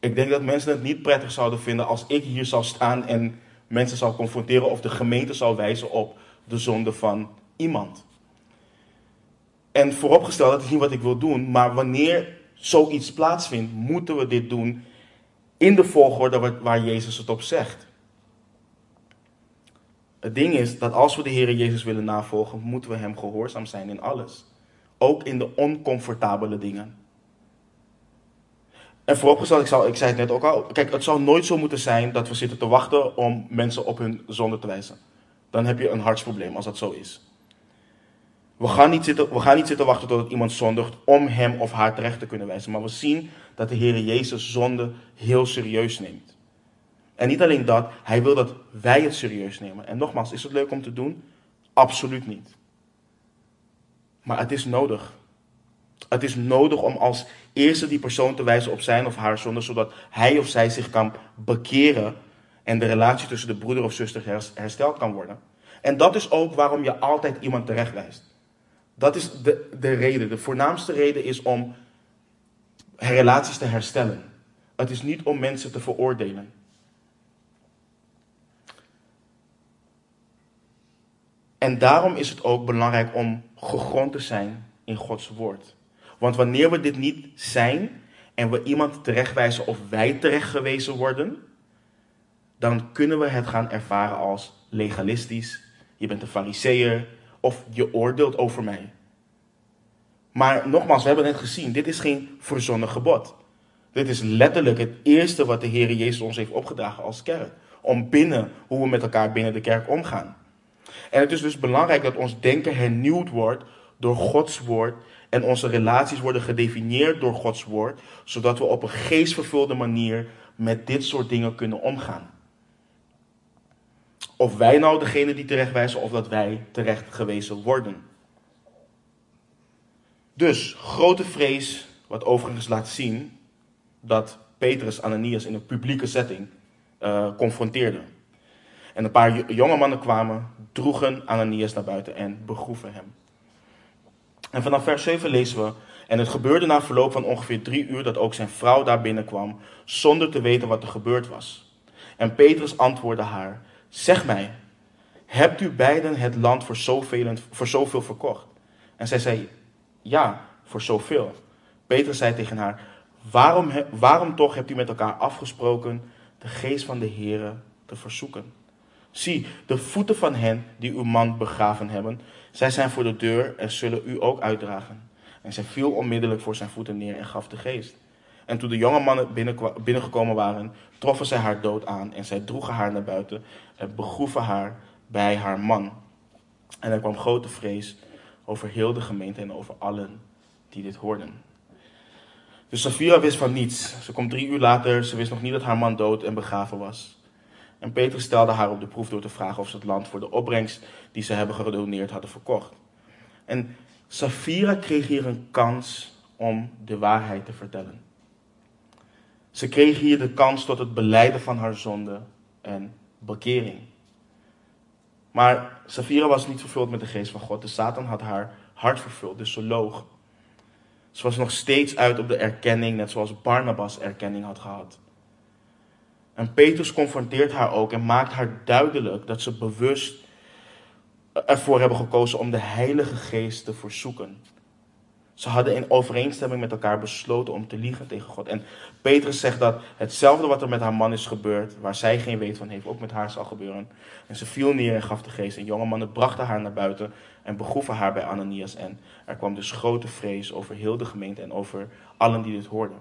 Ik denk dat mensen het niet prettig zouden vinden als ik hier zou staan en mensen zou confronteren of de gemeente zou wijzen op de zonde van iemand. En vooropgesteld, dat is niet wat ik wil doen, maar wanneer zoiets plaatsvindt, moeten we dit doen in de volgorde waar Jezus het op zegt. Het ding is dat als we de Heer Jezus willen navolgen, moeten we Hem gehoorzaam zijn in alles. Ook in de oncomfortabele dingen. En vooropgesteld, ik, ik zei het net ook al, kijk, het zou nooit zo moeten zijn dat we zitten te wachten om mensen op hun zonde te wijzen. Dan heb je een hartsprobleem als dat zo is. We gaan, niet zitten, we gaan niet zitten wachten totdat iemand zondigt om hem of haar terecht te kunnen wijzen. Maar we zien dat de Heer Jezus zonde heel serieus neemt. En niet alleen dat, hij wil dat wij het serieus nemen. En nogmaals, is het leuk om te doen? Absoluut niet. Maar het is nodig. Het is nodig om als eerste die persoon te wijzen op zijn of haar zonde, zodat hij of zij zich kan bekeren en de relatie tussen de broeder of zuster hersteld kan worden. En dat is ook waarom je altijd iemand terechtwijst. Dat is de, de reden. De voornaamste reden is om relaties te herstellen. Het is niet om mensen te veroordelen. En daarom is het ook belangrijk om gegrond te zijn in Gods woord. Want wanneer we dit niet zijn en we iemand terechtwijzen of wij terechtgewezen worden, dan kunnen we het gaan ervaren als legalistisch. Je bent een fariseer of je oordeelt over mij. Maar nogmaals, we hebben net gezien, dit is geen verzonnen gebod. Dit is letterlijk het eerste wat de Heer Jezus ons heeft opgedragen als kerk. Om binnen, hoe we met elkaar binnen de kerk omgaan. En het is dus belangrijk dat ons denken hernieuwd wordt door Gods woord en onze relaties worden gedefinieerd door Gods woord, zodat we op een geestvervulde manier met dit soort dingen kunnen omgaan. Of wij nou degene die terechtwijzen of dat wij terecht gewezen worden. Dus grote vrees, wat overigens laat zien dat Petrus Ananias in een publieke setting uh, confronteerde. En een paar jonge mannen kwamen, droegen Ananias naar buiten en begroeven hem. En vanaf vers 7 lezen we. En het gebeurde na verloop van ongeveer drie uur dat ook zijn vrouw daar binnenkwam, zonder te weten wat er gebeurd was. En Petrus antwoordde haar: Zeg mij, hebt u beiden het land voor zoveel, voor zoveel verkocht? En zij zei: Ja, voor zoveel. Petrus zei tegen haar: Waarom, waarom toch hebt u met elkaar afgesproken de geest van de Heere te verzoeken? Zie, de voeten van hen die uw man begraven hebben, zij zijn voor de deur en zullen u ook uitdragen. En zij viel onmiddellijk voor zijn voeten neer en gaf de geest. En toen de jonge mannen binnengekomen waren, troffen zij haar dood aan en zij droegen haar naar buiten en begroeven haar bij haar man. En er kwam grote vrees over heel de gemeente en over allen die dit hoorden. Dus Safira wist van niets. Ze komt drie uur later, ze wist nog niet dat haar man dood en begraven was. En Petrus stelde haar op de proef door te vragen of ze het land voor de opbrengst die ze hebben gedoneerd hadden verkocht. En Safira kreeg hier een kans om de waarheid te vertellen. Ze kreeg hier de kans tot het beleiden van haar zonde en bekering. Maar Safira was niet vervuld met de geest van God. De Satan had haar hart vervuld, dus ze loog. Ze was nog steeds uit op de erkenning, net zoals Barnabas erkenning had gehad. En Petrus confronteert haar ook en maakt haar duidelijk dat ze bewust ervoor hebben gekozen om de Heilige Geest te verzoeken. Ze hadden in overeenstemming met elkaar besloten om te liegen tegen God. En Petrus zegt dat hetzelfde wat er met haar man is gebeurd, waar zij geen weet van heeft, ook met haar zal gebeuren. En ze viel neer en gaf de geest. En jonge mannen brachten haar naar buiten en begroeven haar bij Ananias. En er kwam dus grote vrees over heel de gemeente en over allen die dit hoorden.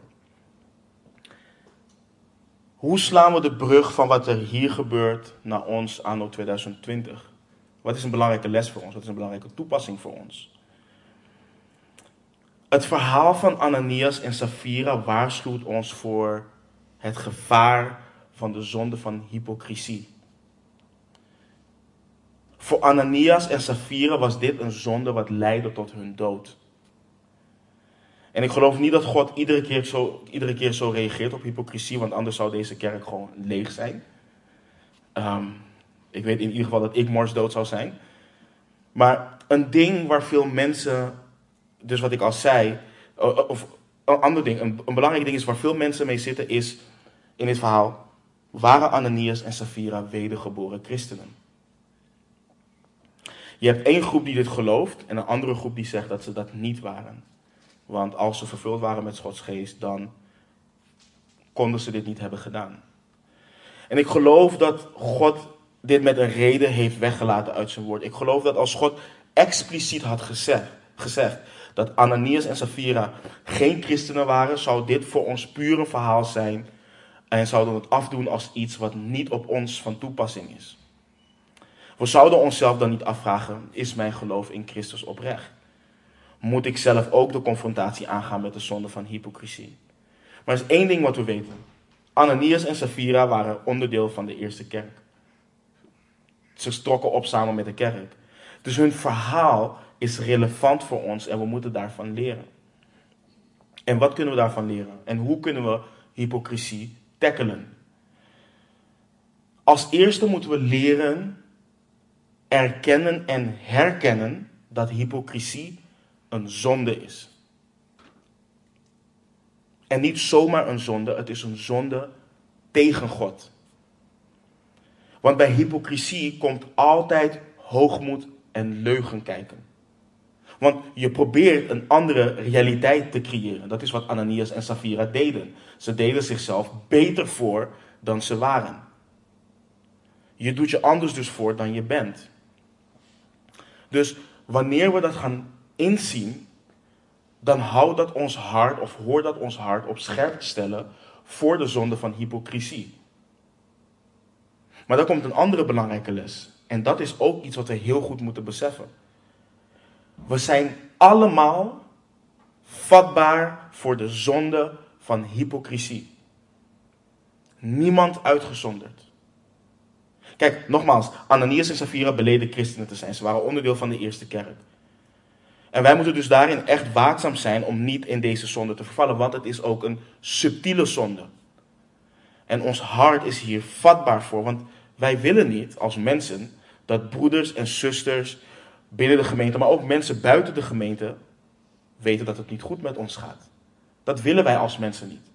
Hoe slaan we de brug van wat er hier gebeurt naar ons anno 2020? Wat is een belangrijke les voor ons? Wat is een belangrijke toepassing voor ons? Het verhaal van Ananias en Safira waarschuwt ons voor het gevaar van de zonde van hypocrisie. Voor Ananias en Safira was dit een zonde wat leidde tot hun dood. En ik geloof niet dat God iedere keer zo, iedere keer zo reageert op hypocrisie, want anders zou deze kerk gewoon leeg zijn. Ehm, ik weet in ieder geval dat ik morsdood zou zijn. Maar een ding waar veel mensen, dus wat ik al zei, of een ander ding, een, een belangrijk ding is waar veel mensen mee zitten, is in dit verhaal, waren Ananias en Safira wedergeboren christenen? Je hebt één groep die dit gelooft en een andere groep die zegt dat ze dat niet waren. Want als ze vervuld waren met Gods geest, dan konden ze dit niet hebben gedaan. En ik geloof dat God dit met een reden heeft weggelaten uit zijn woord. Ik geloof dat als God expliciet had gezegd, gezegd dat Ananias en Safira geen christenen waren, zou dit voor ons puur een verhaal zijn en zouden het afdoen als iets wat niet op ons van toepassing is. We zouden onszelf dan niet afvragen: is mijn geloof in Christus oprecht? Moet ik zelf ook de confrontatie aangaan met de zonde van hypocrisie? Maar er is één ding wat we weten: Ananias en Safira waren onderdeel van de eerste kerk. Ze strokken op samen met de kerk. Dus hun verhaal is relevant voor ons en we moeten daarvan leren. En wat kunnen we daarvan leren? En hoe kunnen we hypocrisie tackelen? Als eerste moeten we leren erkennen en herkennen dat hypocrisie een zonde is. En niet zomaar een zonde, het is een zonde tegen God. Want bij hypocrisie komt altijd hoogmoed en leugen kijken. Want je probeert een andere realiteit te creëren. Dat is wat Ananias en Safira deden. Ze deden zichzelf beter voor dan ze waren. Je doet je anders dus voor dan je bent. Dus wanneer we dat gaan inzien, dan houdt dat ons hart of hoort dat ons hart op scherp te stellen voor de zonde van hypocrisie. Maar dan komt een andere belangrijke les. En dat is ook iets wat we heel goed moeten beseffen. We zijn allemaal vatbaar voor de zonde van hypocrisie. Niemand uitgezonderd. Kijk, nogmaals, Ananias en Safira beleden christenen te zijn. Ze waren onderdeel van de eerste kerk. En wij moeten dus daarin echt waakzaam zijn om niet in deze zonde te vervallen, want het is ook een subtiele zonde. En ons hart is hier vatbaar voor, want wij willen niet als mensen dat broeders en zusters binnen de gemeente, maar ook mensen buiten de gemeente, weten dat het niet goed met ons gaat. Dat willen wij als mensen niet.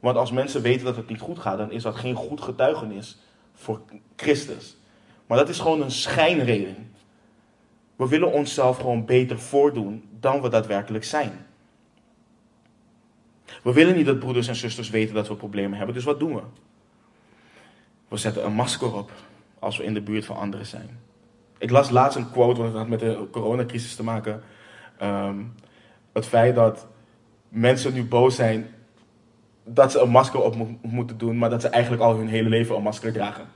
Want als mensen weten dat het niet goed gaat, dan is dat geen goed getuigenis voor Christus. Maar dat is gewoon een schijnreden. We willen onszelf gewoon beter voordoen dan we daadwerkelijk zijn. We willen niet dat broeders en zusters weten dat we problemen hebben, dus wat doen we? We zetten een masker op als we in de buurt van anderen zijn. Ik las laatst een quote, want het had met de coronacrisis te maken. Ehm, het feit dat mensen nu boos zijn dat ze een masker op moeten doen, maar dat ze eigenlijk al hun hele leven een masker dragen.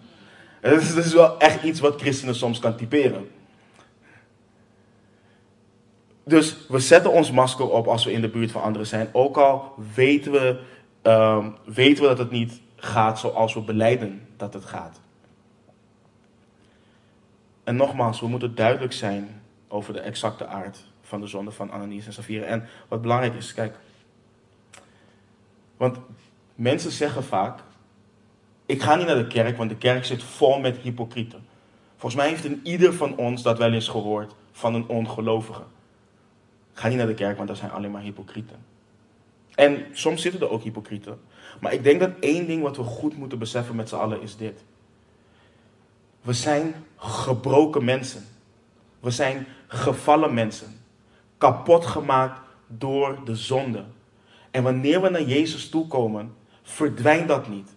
Dat is, dat is wel echt iets wat christenen soms kan typeren. Dus we zetten ons masker op als we in de buurt van anderen zijn, ook al weten we, um, weten we dat het niet gaat zoals we beleiden dat het gaat. En nogmaals, we moeten duidelijk zijn over de exacte aard van de zonde van Ananias en Safira. En wat belangrijk is, kijk. Want mensen zeggen vaak: Ik ga niet naar de kerk, want de kerk zit vol met hypocrieten. Volgens mij heeft een ieder van ons dat wel eens gehoord van een ongelovige. Ga niet naar de kerk, want daar zijn alleen maar hypocrieten. En soms zitten er ook hypocrieten. Maar ik denk dat één ding wat we goed moeten beseffen met z'n allen is dit. We zijn gebroken mensen. We zijn gevallen mensen. Kapot gemaakt door de zonde. En wanneer we naar Jezus toekomen, verdwijnt dat niet.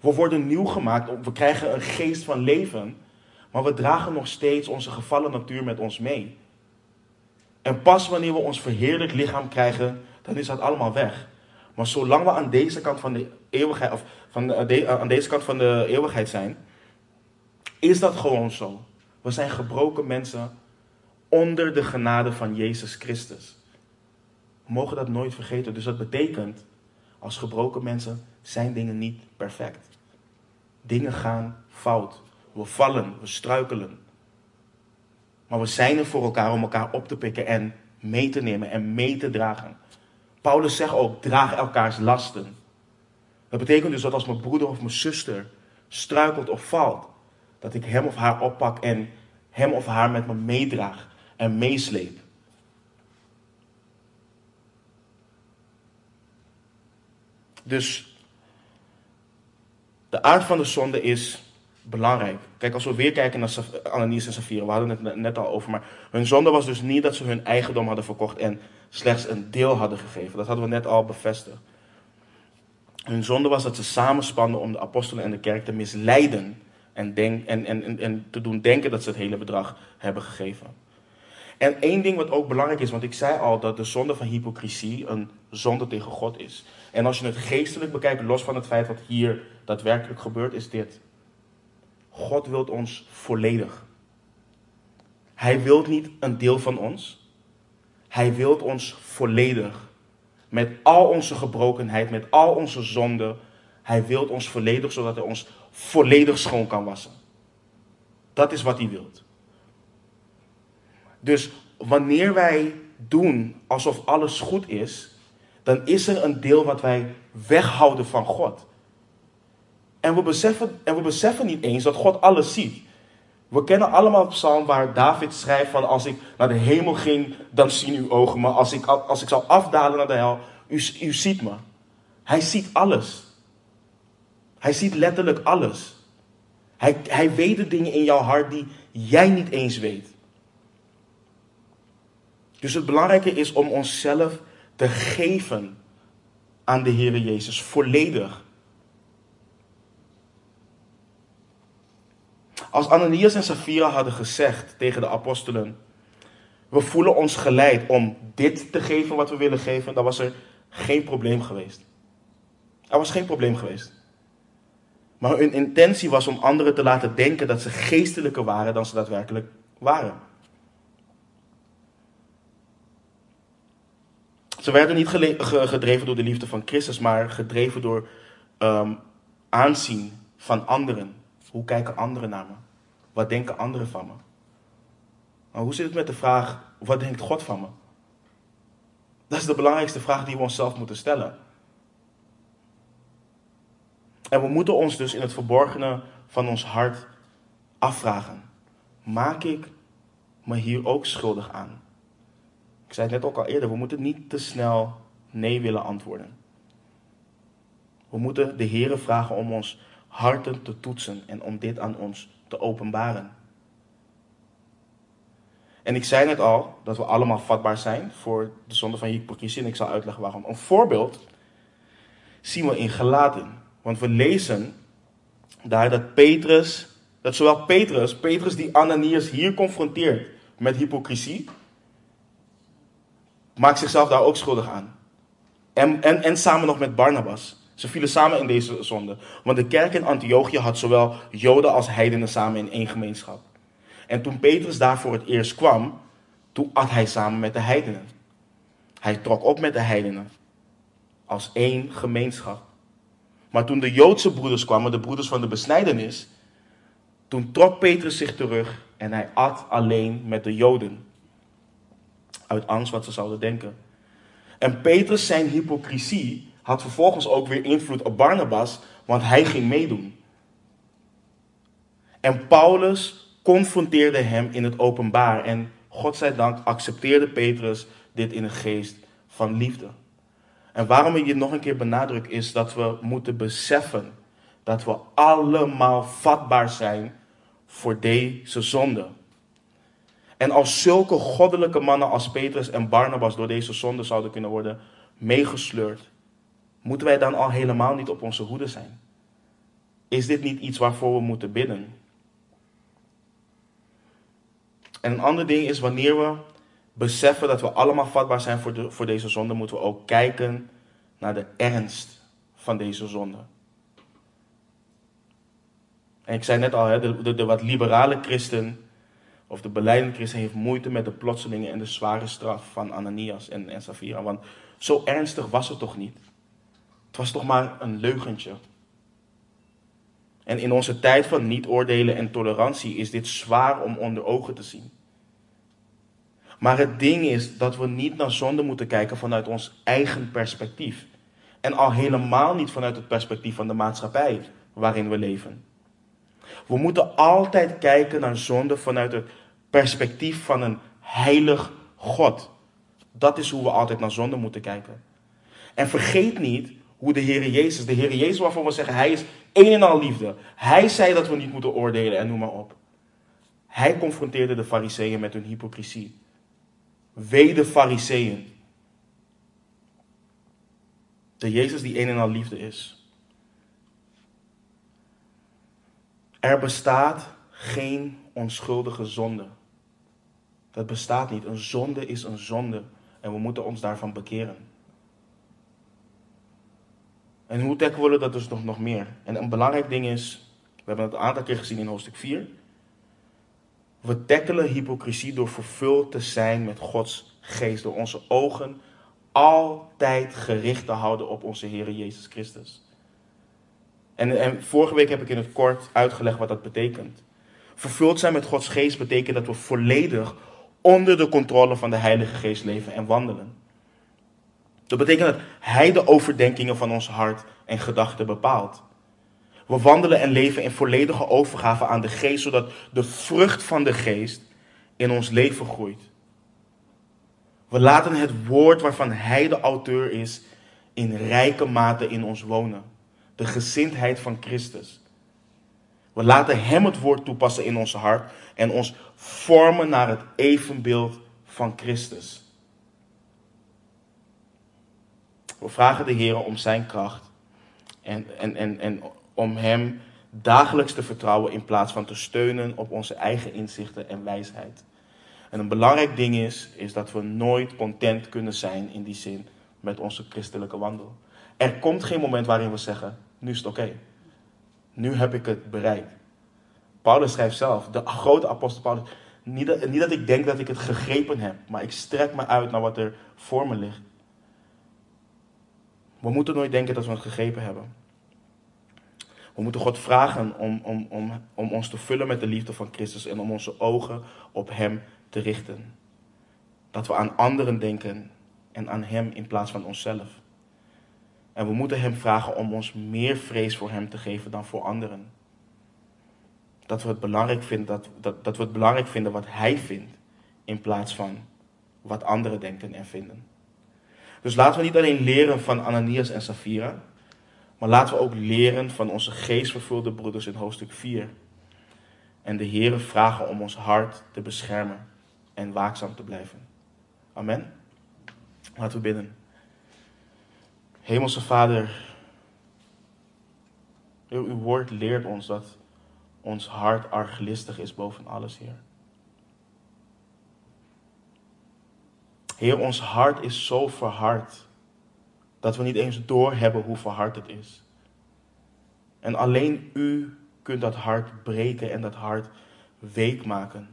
We worden nieuw gemaakt, we krijgen een geest van leven, maar we dragen nog steeds onze gevallen natuur met ons mee. En pas wanneer we ons verheerlijk lichaam krijgen, dan is dat allemaal weg. Maar zolang we aan deze kant van de eeuwigheid, of van de, aan deze kant van de eeuwigheid zijn, is dat gewoon zo. We zijn gebroken mensen onder de genade van Jezus Christus. We mogen dat nooit vergeten. Dus dat betekent, als gebroken mensen zijn dingen niet perfect. Dingen gaan fout. We vallen, we struikelen. Maar we zijn er voor elkaar om elkaar op te pikken en mee te nemen en mee te dragen. Paulus zegt ook, draag elkaars lasten. Dat betekent dus dat als mijn broeder of mijn zuster struikelt of valt, dat ik hem of haar oppak en hem of haar met me meedraag en meesleep. Dus de aard van de zonde is belangrijk. Kijk, als we weer kijken naar Ananias en Safira, we hadden het net al over, maar hun zonde was dus niet dat ze hun eigendom hadden verkocht en slechts een deel hadden gegeven. Dat hadden we net al bevestigd. Hun zonde was dat ze samenspannen om de apostelen en de kerk te misleiden en, denk, en, en, en, te doen denken dat ze het hele bedrag hebben gegeven. En één ding wat ook belangrijk is, want ik zei al dat de zonde van hypocrisie een zonde tegen God is. En als je het geestelijk bekijkt, los van het feit wat hier daadwerkelijk gebeurt, is dit. God wil ons volledig. Hij wil niet een deel van ons. Hij wil ons volledig. Met al onze gebrokenheid, met al onze zonden. Hij wil ons volledig, zodat hij ons volledig schoon kan wassen. Dat is wat hij wil. Dus wanneer wij doen alsof alles goed is, dan is er een deel wat wij weghouden van God. En we beseffen, en we beseffen niet eens dat God alles ziet. We kennen allemaal het psalm waar David schrijft van als ik naar de hemel ging, dan zien uw ogen me. Als ik, als ik zou afdalen naar de hel, u, u ziet me. Hij ziet alles. Hij ziet letterlijk alles. Hij, hij weet de dingen in jouw hart die jij niet eens weet. Dus het belangrijke is om onszelf te geven aan de Heer Jezus, volledig. Als Ananias en Safira hadden gezegd tegen de apostelen: We voelen ons geleid om dit te geven wat we willen geven, dan was er geen probleem geweest. Er was geen probleem geweest. Maar hun intentie was om anderen te laten denken dat ze geestelijker waren dan ze daadwerkelijk waren. Ze werden niet gedreven door de liefde van Christus, maar gedreven door um, aanzien van anderen. Hoe kijken anderen naar me? Wat denken anderen van me? Nou, hoe zit het met de vraag, wat denkt God van me? Dat is de belangrijkste vraag die we onszelf moeten stellen. En we moeten ons dus in het verborgene van ons hart afvragen: maak ik me hier ook schuldig aan? Ik zei het net ook al eerder, we moeten niet te snel nee willen antwoorden. We moeten de Heeren vragen om ons harten te toetsen en om dit aan ons te openbaren. En ik zei net al dat we allemaal vatbaar zijn voor de zonde van hypocrisie en ik zal uitleggen waarom. Een voorbeeld zien we in Gelaten. Want we lezen daar dat Petrus, dat zowel Petrus, Petrus die Ananias hier confronteert met hypocrisie, maakt zichzelf daar ook schuldig aan. En, en, en samen nog met Barnabas. Ze vielen samen in deze zonde. Want de kerk in Antiochië had zowel Joden als heidenen samen in één gemeenschap. En toen Petrus daar voor het eerst kwam, toen at hij samen met de heidenen. Hij trok op met de heidenen. Als één gemeenschap. Maar toen de Joodse broeders kwamen, de broeders van de besnijdenis, toen trok Petrus zich terug en hij at alleen met de Joden. Uit angst wat ze zouden denken. En Petrus zijn hypocrisie had vervolgens ook weer invloed op Barnabas, want hij ging meedoen. En Paulus confronteerde hem in het openbaar en God zij dank accepteerde Petrus dit in een geest van liefde. En waarom ik je nog een keer benadruk is dat we moeten beseffen dat we allemaal vatbaar zijn voor deze zonde. En als zulke goddelijke mannen als Petrus en Barnabas door deze zonde zouden kunnen worden meegesleurd, moeten wij dan al helemaal niet op onze hoede zijn? Is dit niet iets waarvoor we moeten bidden? En een ander ding is wanneer we beseffen dat we allemaal vatbaar zijn voor, de, voor deze zonde, moeten we ook kijken naar de ernst van deze zonde. En ik zei net al, hè, de, de, wat liberale christen, of de beleidende christen, heeft moeite met de plotselinge en de zware straf van Ananias en, en Safira. Want zo ernstig was het toch niet? Het was toch maar een leugentje. En in onze tijd van niet oordelen en tolerantie is dit zwaar om onder ogen te zien. Maar het ding is dat we niet naar zonde moeten kijken vanuit ons eigen perspectief. En al helemaal niet vanuit het perspectief van de maatschappij waarin we leven. We moeten altijd kijken naar zonde vanuit het perspectief van een heilig God. Dat is hoe we altijd naar zonde moeten kijken. En vergeet niet hoe de Heer Jezus, de Heer Jezus waarvan we zeggen, Hij is een en al liefde. Hij zei dat we niet moeten oordelen en noem maar op. Hij confronteerde de fariseeën met hun hypocrisie. Wee de fariseeën. De Jezus die een en al liefde is. Er bestaat geen onschuldige zonde. Dat bestaat niet. Een zonde is een zonde. En we moeten ons daarvan bekeren. En hoe tackelen we dat dus nog, nog meer? En een belangrijk ding is, we hebben het een aantal keer gezien in hoofdstuk 4. We tackelen hypocrisie door vervuld te zijn met Gods geest. Door onze ogen altijd gericht te houden op onze Heer Jezus Christus. En, en vorige week heb ik in het kort uitgelegd wat dat betekent. Vervuld zijn met Gods geest betekent dat we volledig onder de controle van de Heilige Geest leven en wandelen. Dat betekent dat Hij de overdenkingen van ons hart en gedachten bepaalt. We wandelen en leven in volledige overgave aan de Geest, zodat de vrucht van de Geest in ons leven groeit. We laten het woord waarvan Hij de auteur is, in rijke mate in ons wonen. De gezindheid van Christus. We laten Hem het woord toepassen in ons hart en ons vormen naar het evenbeeld van Christus. We vragen de Heer om Zijn kracht en, en, en, en om Hem dagelijks te vertrouwen in plaats van te steunen op onze eigen inzichten en wijsheid. En een belangrijk ding is, is dat we nooit content kunnen zijn in die zin met onze christelijke wandel. Er komt geen moment waarin we zeggen, nu is het oké. Nu heb ik het bereikt. Paulus schrijft zelf, de grote apostel Paulus, niet dat, niet dat ik denk dat ik het gegrepen heb, maar ik strek me uit naar wat er voor me ligt. We moeten nooit denken dat we het gegrepen hebben. We moeten God vragen om, om, om, om ons te vullen met de liefde van Christus en om onze ogen op Hem te richten. Dat we aan anderen denken en aan Hem in plaats van onszelf. En we moeten Hem vragen om ons meer vrees voor Hem te geven dan voor anderen. Dat we het belangrijk vinden, dat, dat, dat we het belangrijk vinden wat Hij vindt, in plaats van wat anderen denken en vinden. Dus laten we niet alleen leren van Ananias en Safira, maar laten we ook leren van onze geestvervulde broeders in hoofdstuk 4. En de Heere vragen om ons hart te beschermen en waakzaam te blijven. Amen. Laten we bidden. Hemelse Vader, uw woord leert ons dat ons hart arglistig is boven alles, Heer. Heer, ons hart is zo verhard dat we niet eens doorhebben hoe verhard het is. En alleen U kunt dat hart breken en dat hart week maken.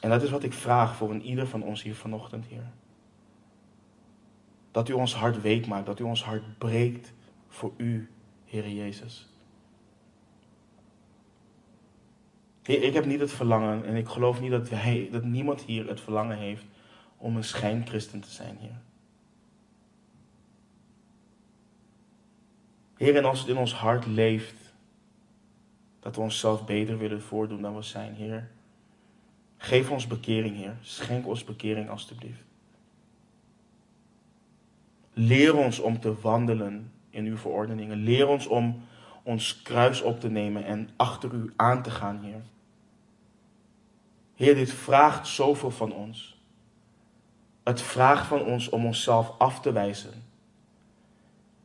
En dat is wat ik vraag voor een ieder van ons hier vanochtend, Heer. Dat U ons hart week maakt, dat U ons hart breekt voor U, Heer Jezus. Heer, ik heb niet het verlangen en ik geloof niet dat, dat niemand hier het verlangen heeft om een schijnchristen te zijn, Heer. Heer, en als het in ons hart leeft, dat we onszelf beter willen voordoen dan we zijn, Heer. Geef ons bekering, Heer. Schenk ons bekering, alstublieft. Leer ons om te wandelen in uw verordeningen. Leer ons om ons kruis op te nemen en achter u aan te gaan, Heer. Heer, dit vraagt zoveel van ons. Het vraagt van ons om onszelf af te wijzen.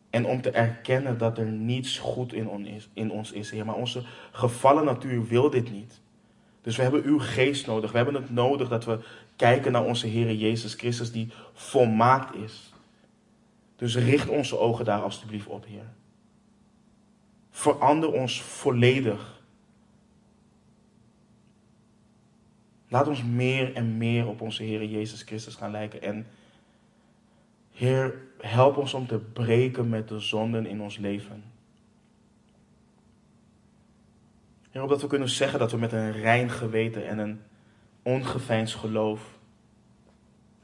En om te erkennen dat er niets goed in, ons is, Heer. Maar onze gevallen natuur wil dit niet. Dus we hebben uw geest nodig. We hebben het nodig dat we kijken naar onze Heer Jezus Christus, die volmaakt is. Dus richt onze ogen daar alstublieft op, Heer. Verander ons volledig. Laat ons meer en meer op onze Heer Jezus Christus gaan lijken. En Heer, help ons om te breken met de zonden in ons leven. Heer, opdat we kunnen zeggen dat we met een rein geweten en een ongeveinsd geloof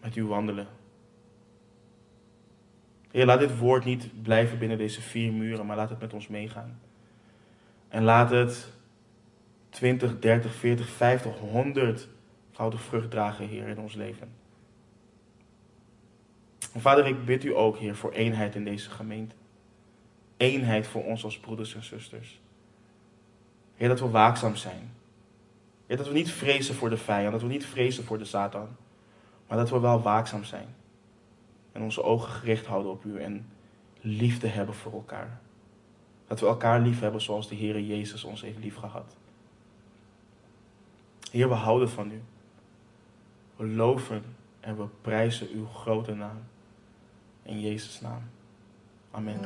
met u wandelen. Heer, laat dit woord niet blijven binnen deze vier muren, maar laat het met ons meegaan. En laat het 20, 30, 40, 50, 100 voudig vrucht dragen, Heer, in ons leven. En vader, ik bid u ook, Heer, voor eenheid in deze gemeente. Eenheid voor ons als broeders en zusters. Heer, dat we waakzaam zijn. Heer, dat we niet vrezen voor de vijand, dat we niet vrezen voor de Satan. Maar dat we wel waakzaam zijn. En onze ogen gericht houden op u en liefde hebben voor elkaar. Dat we elkaar lief hebben zoals de Heer Jezus ons heeft lief gehad. Heer, we houden van u. We loven en we prijzen uw grote naam. In Jezus' naam. Amen.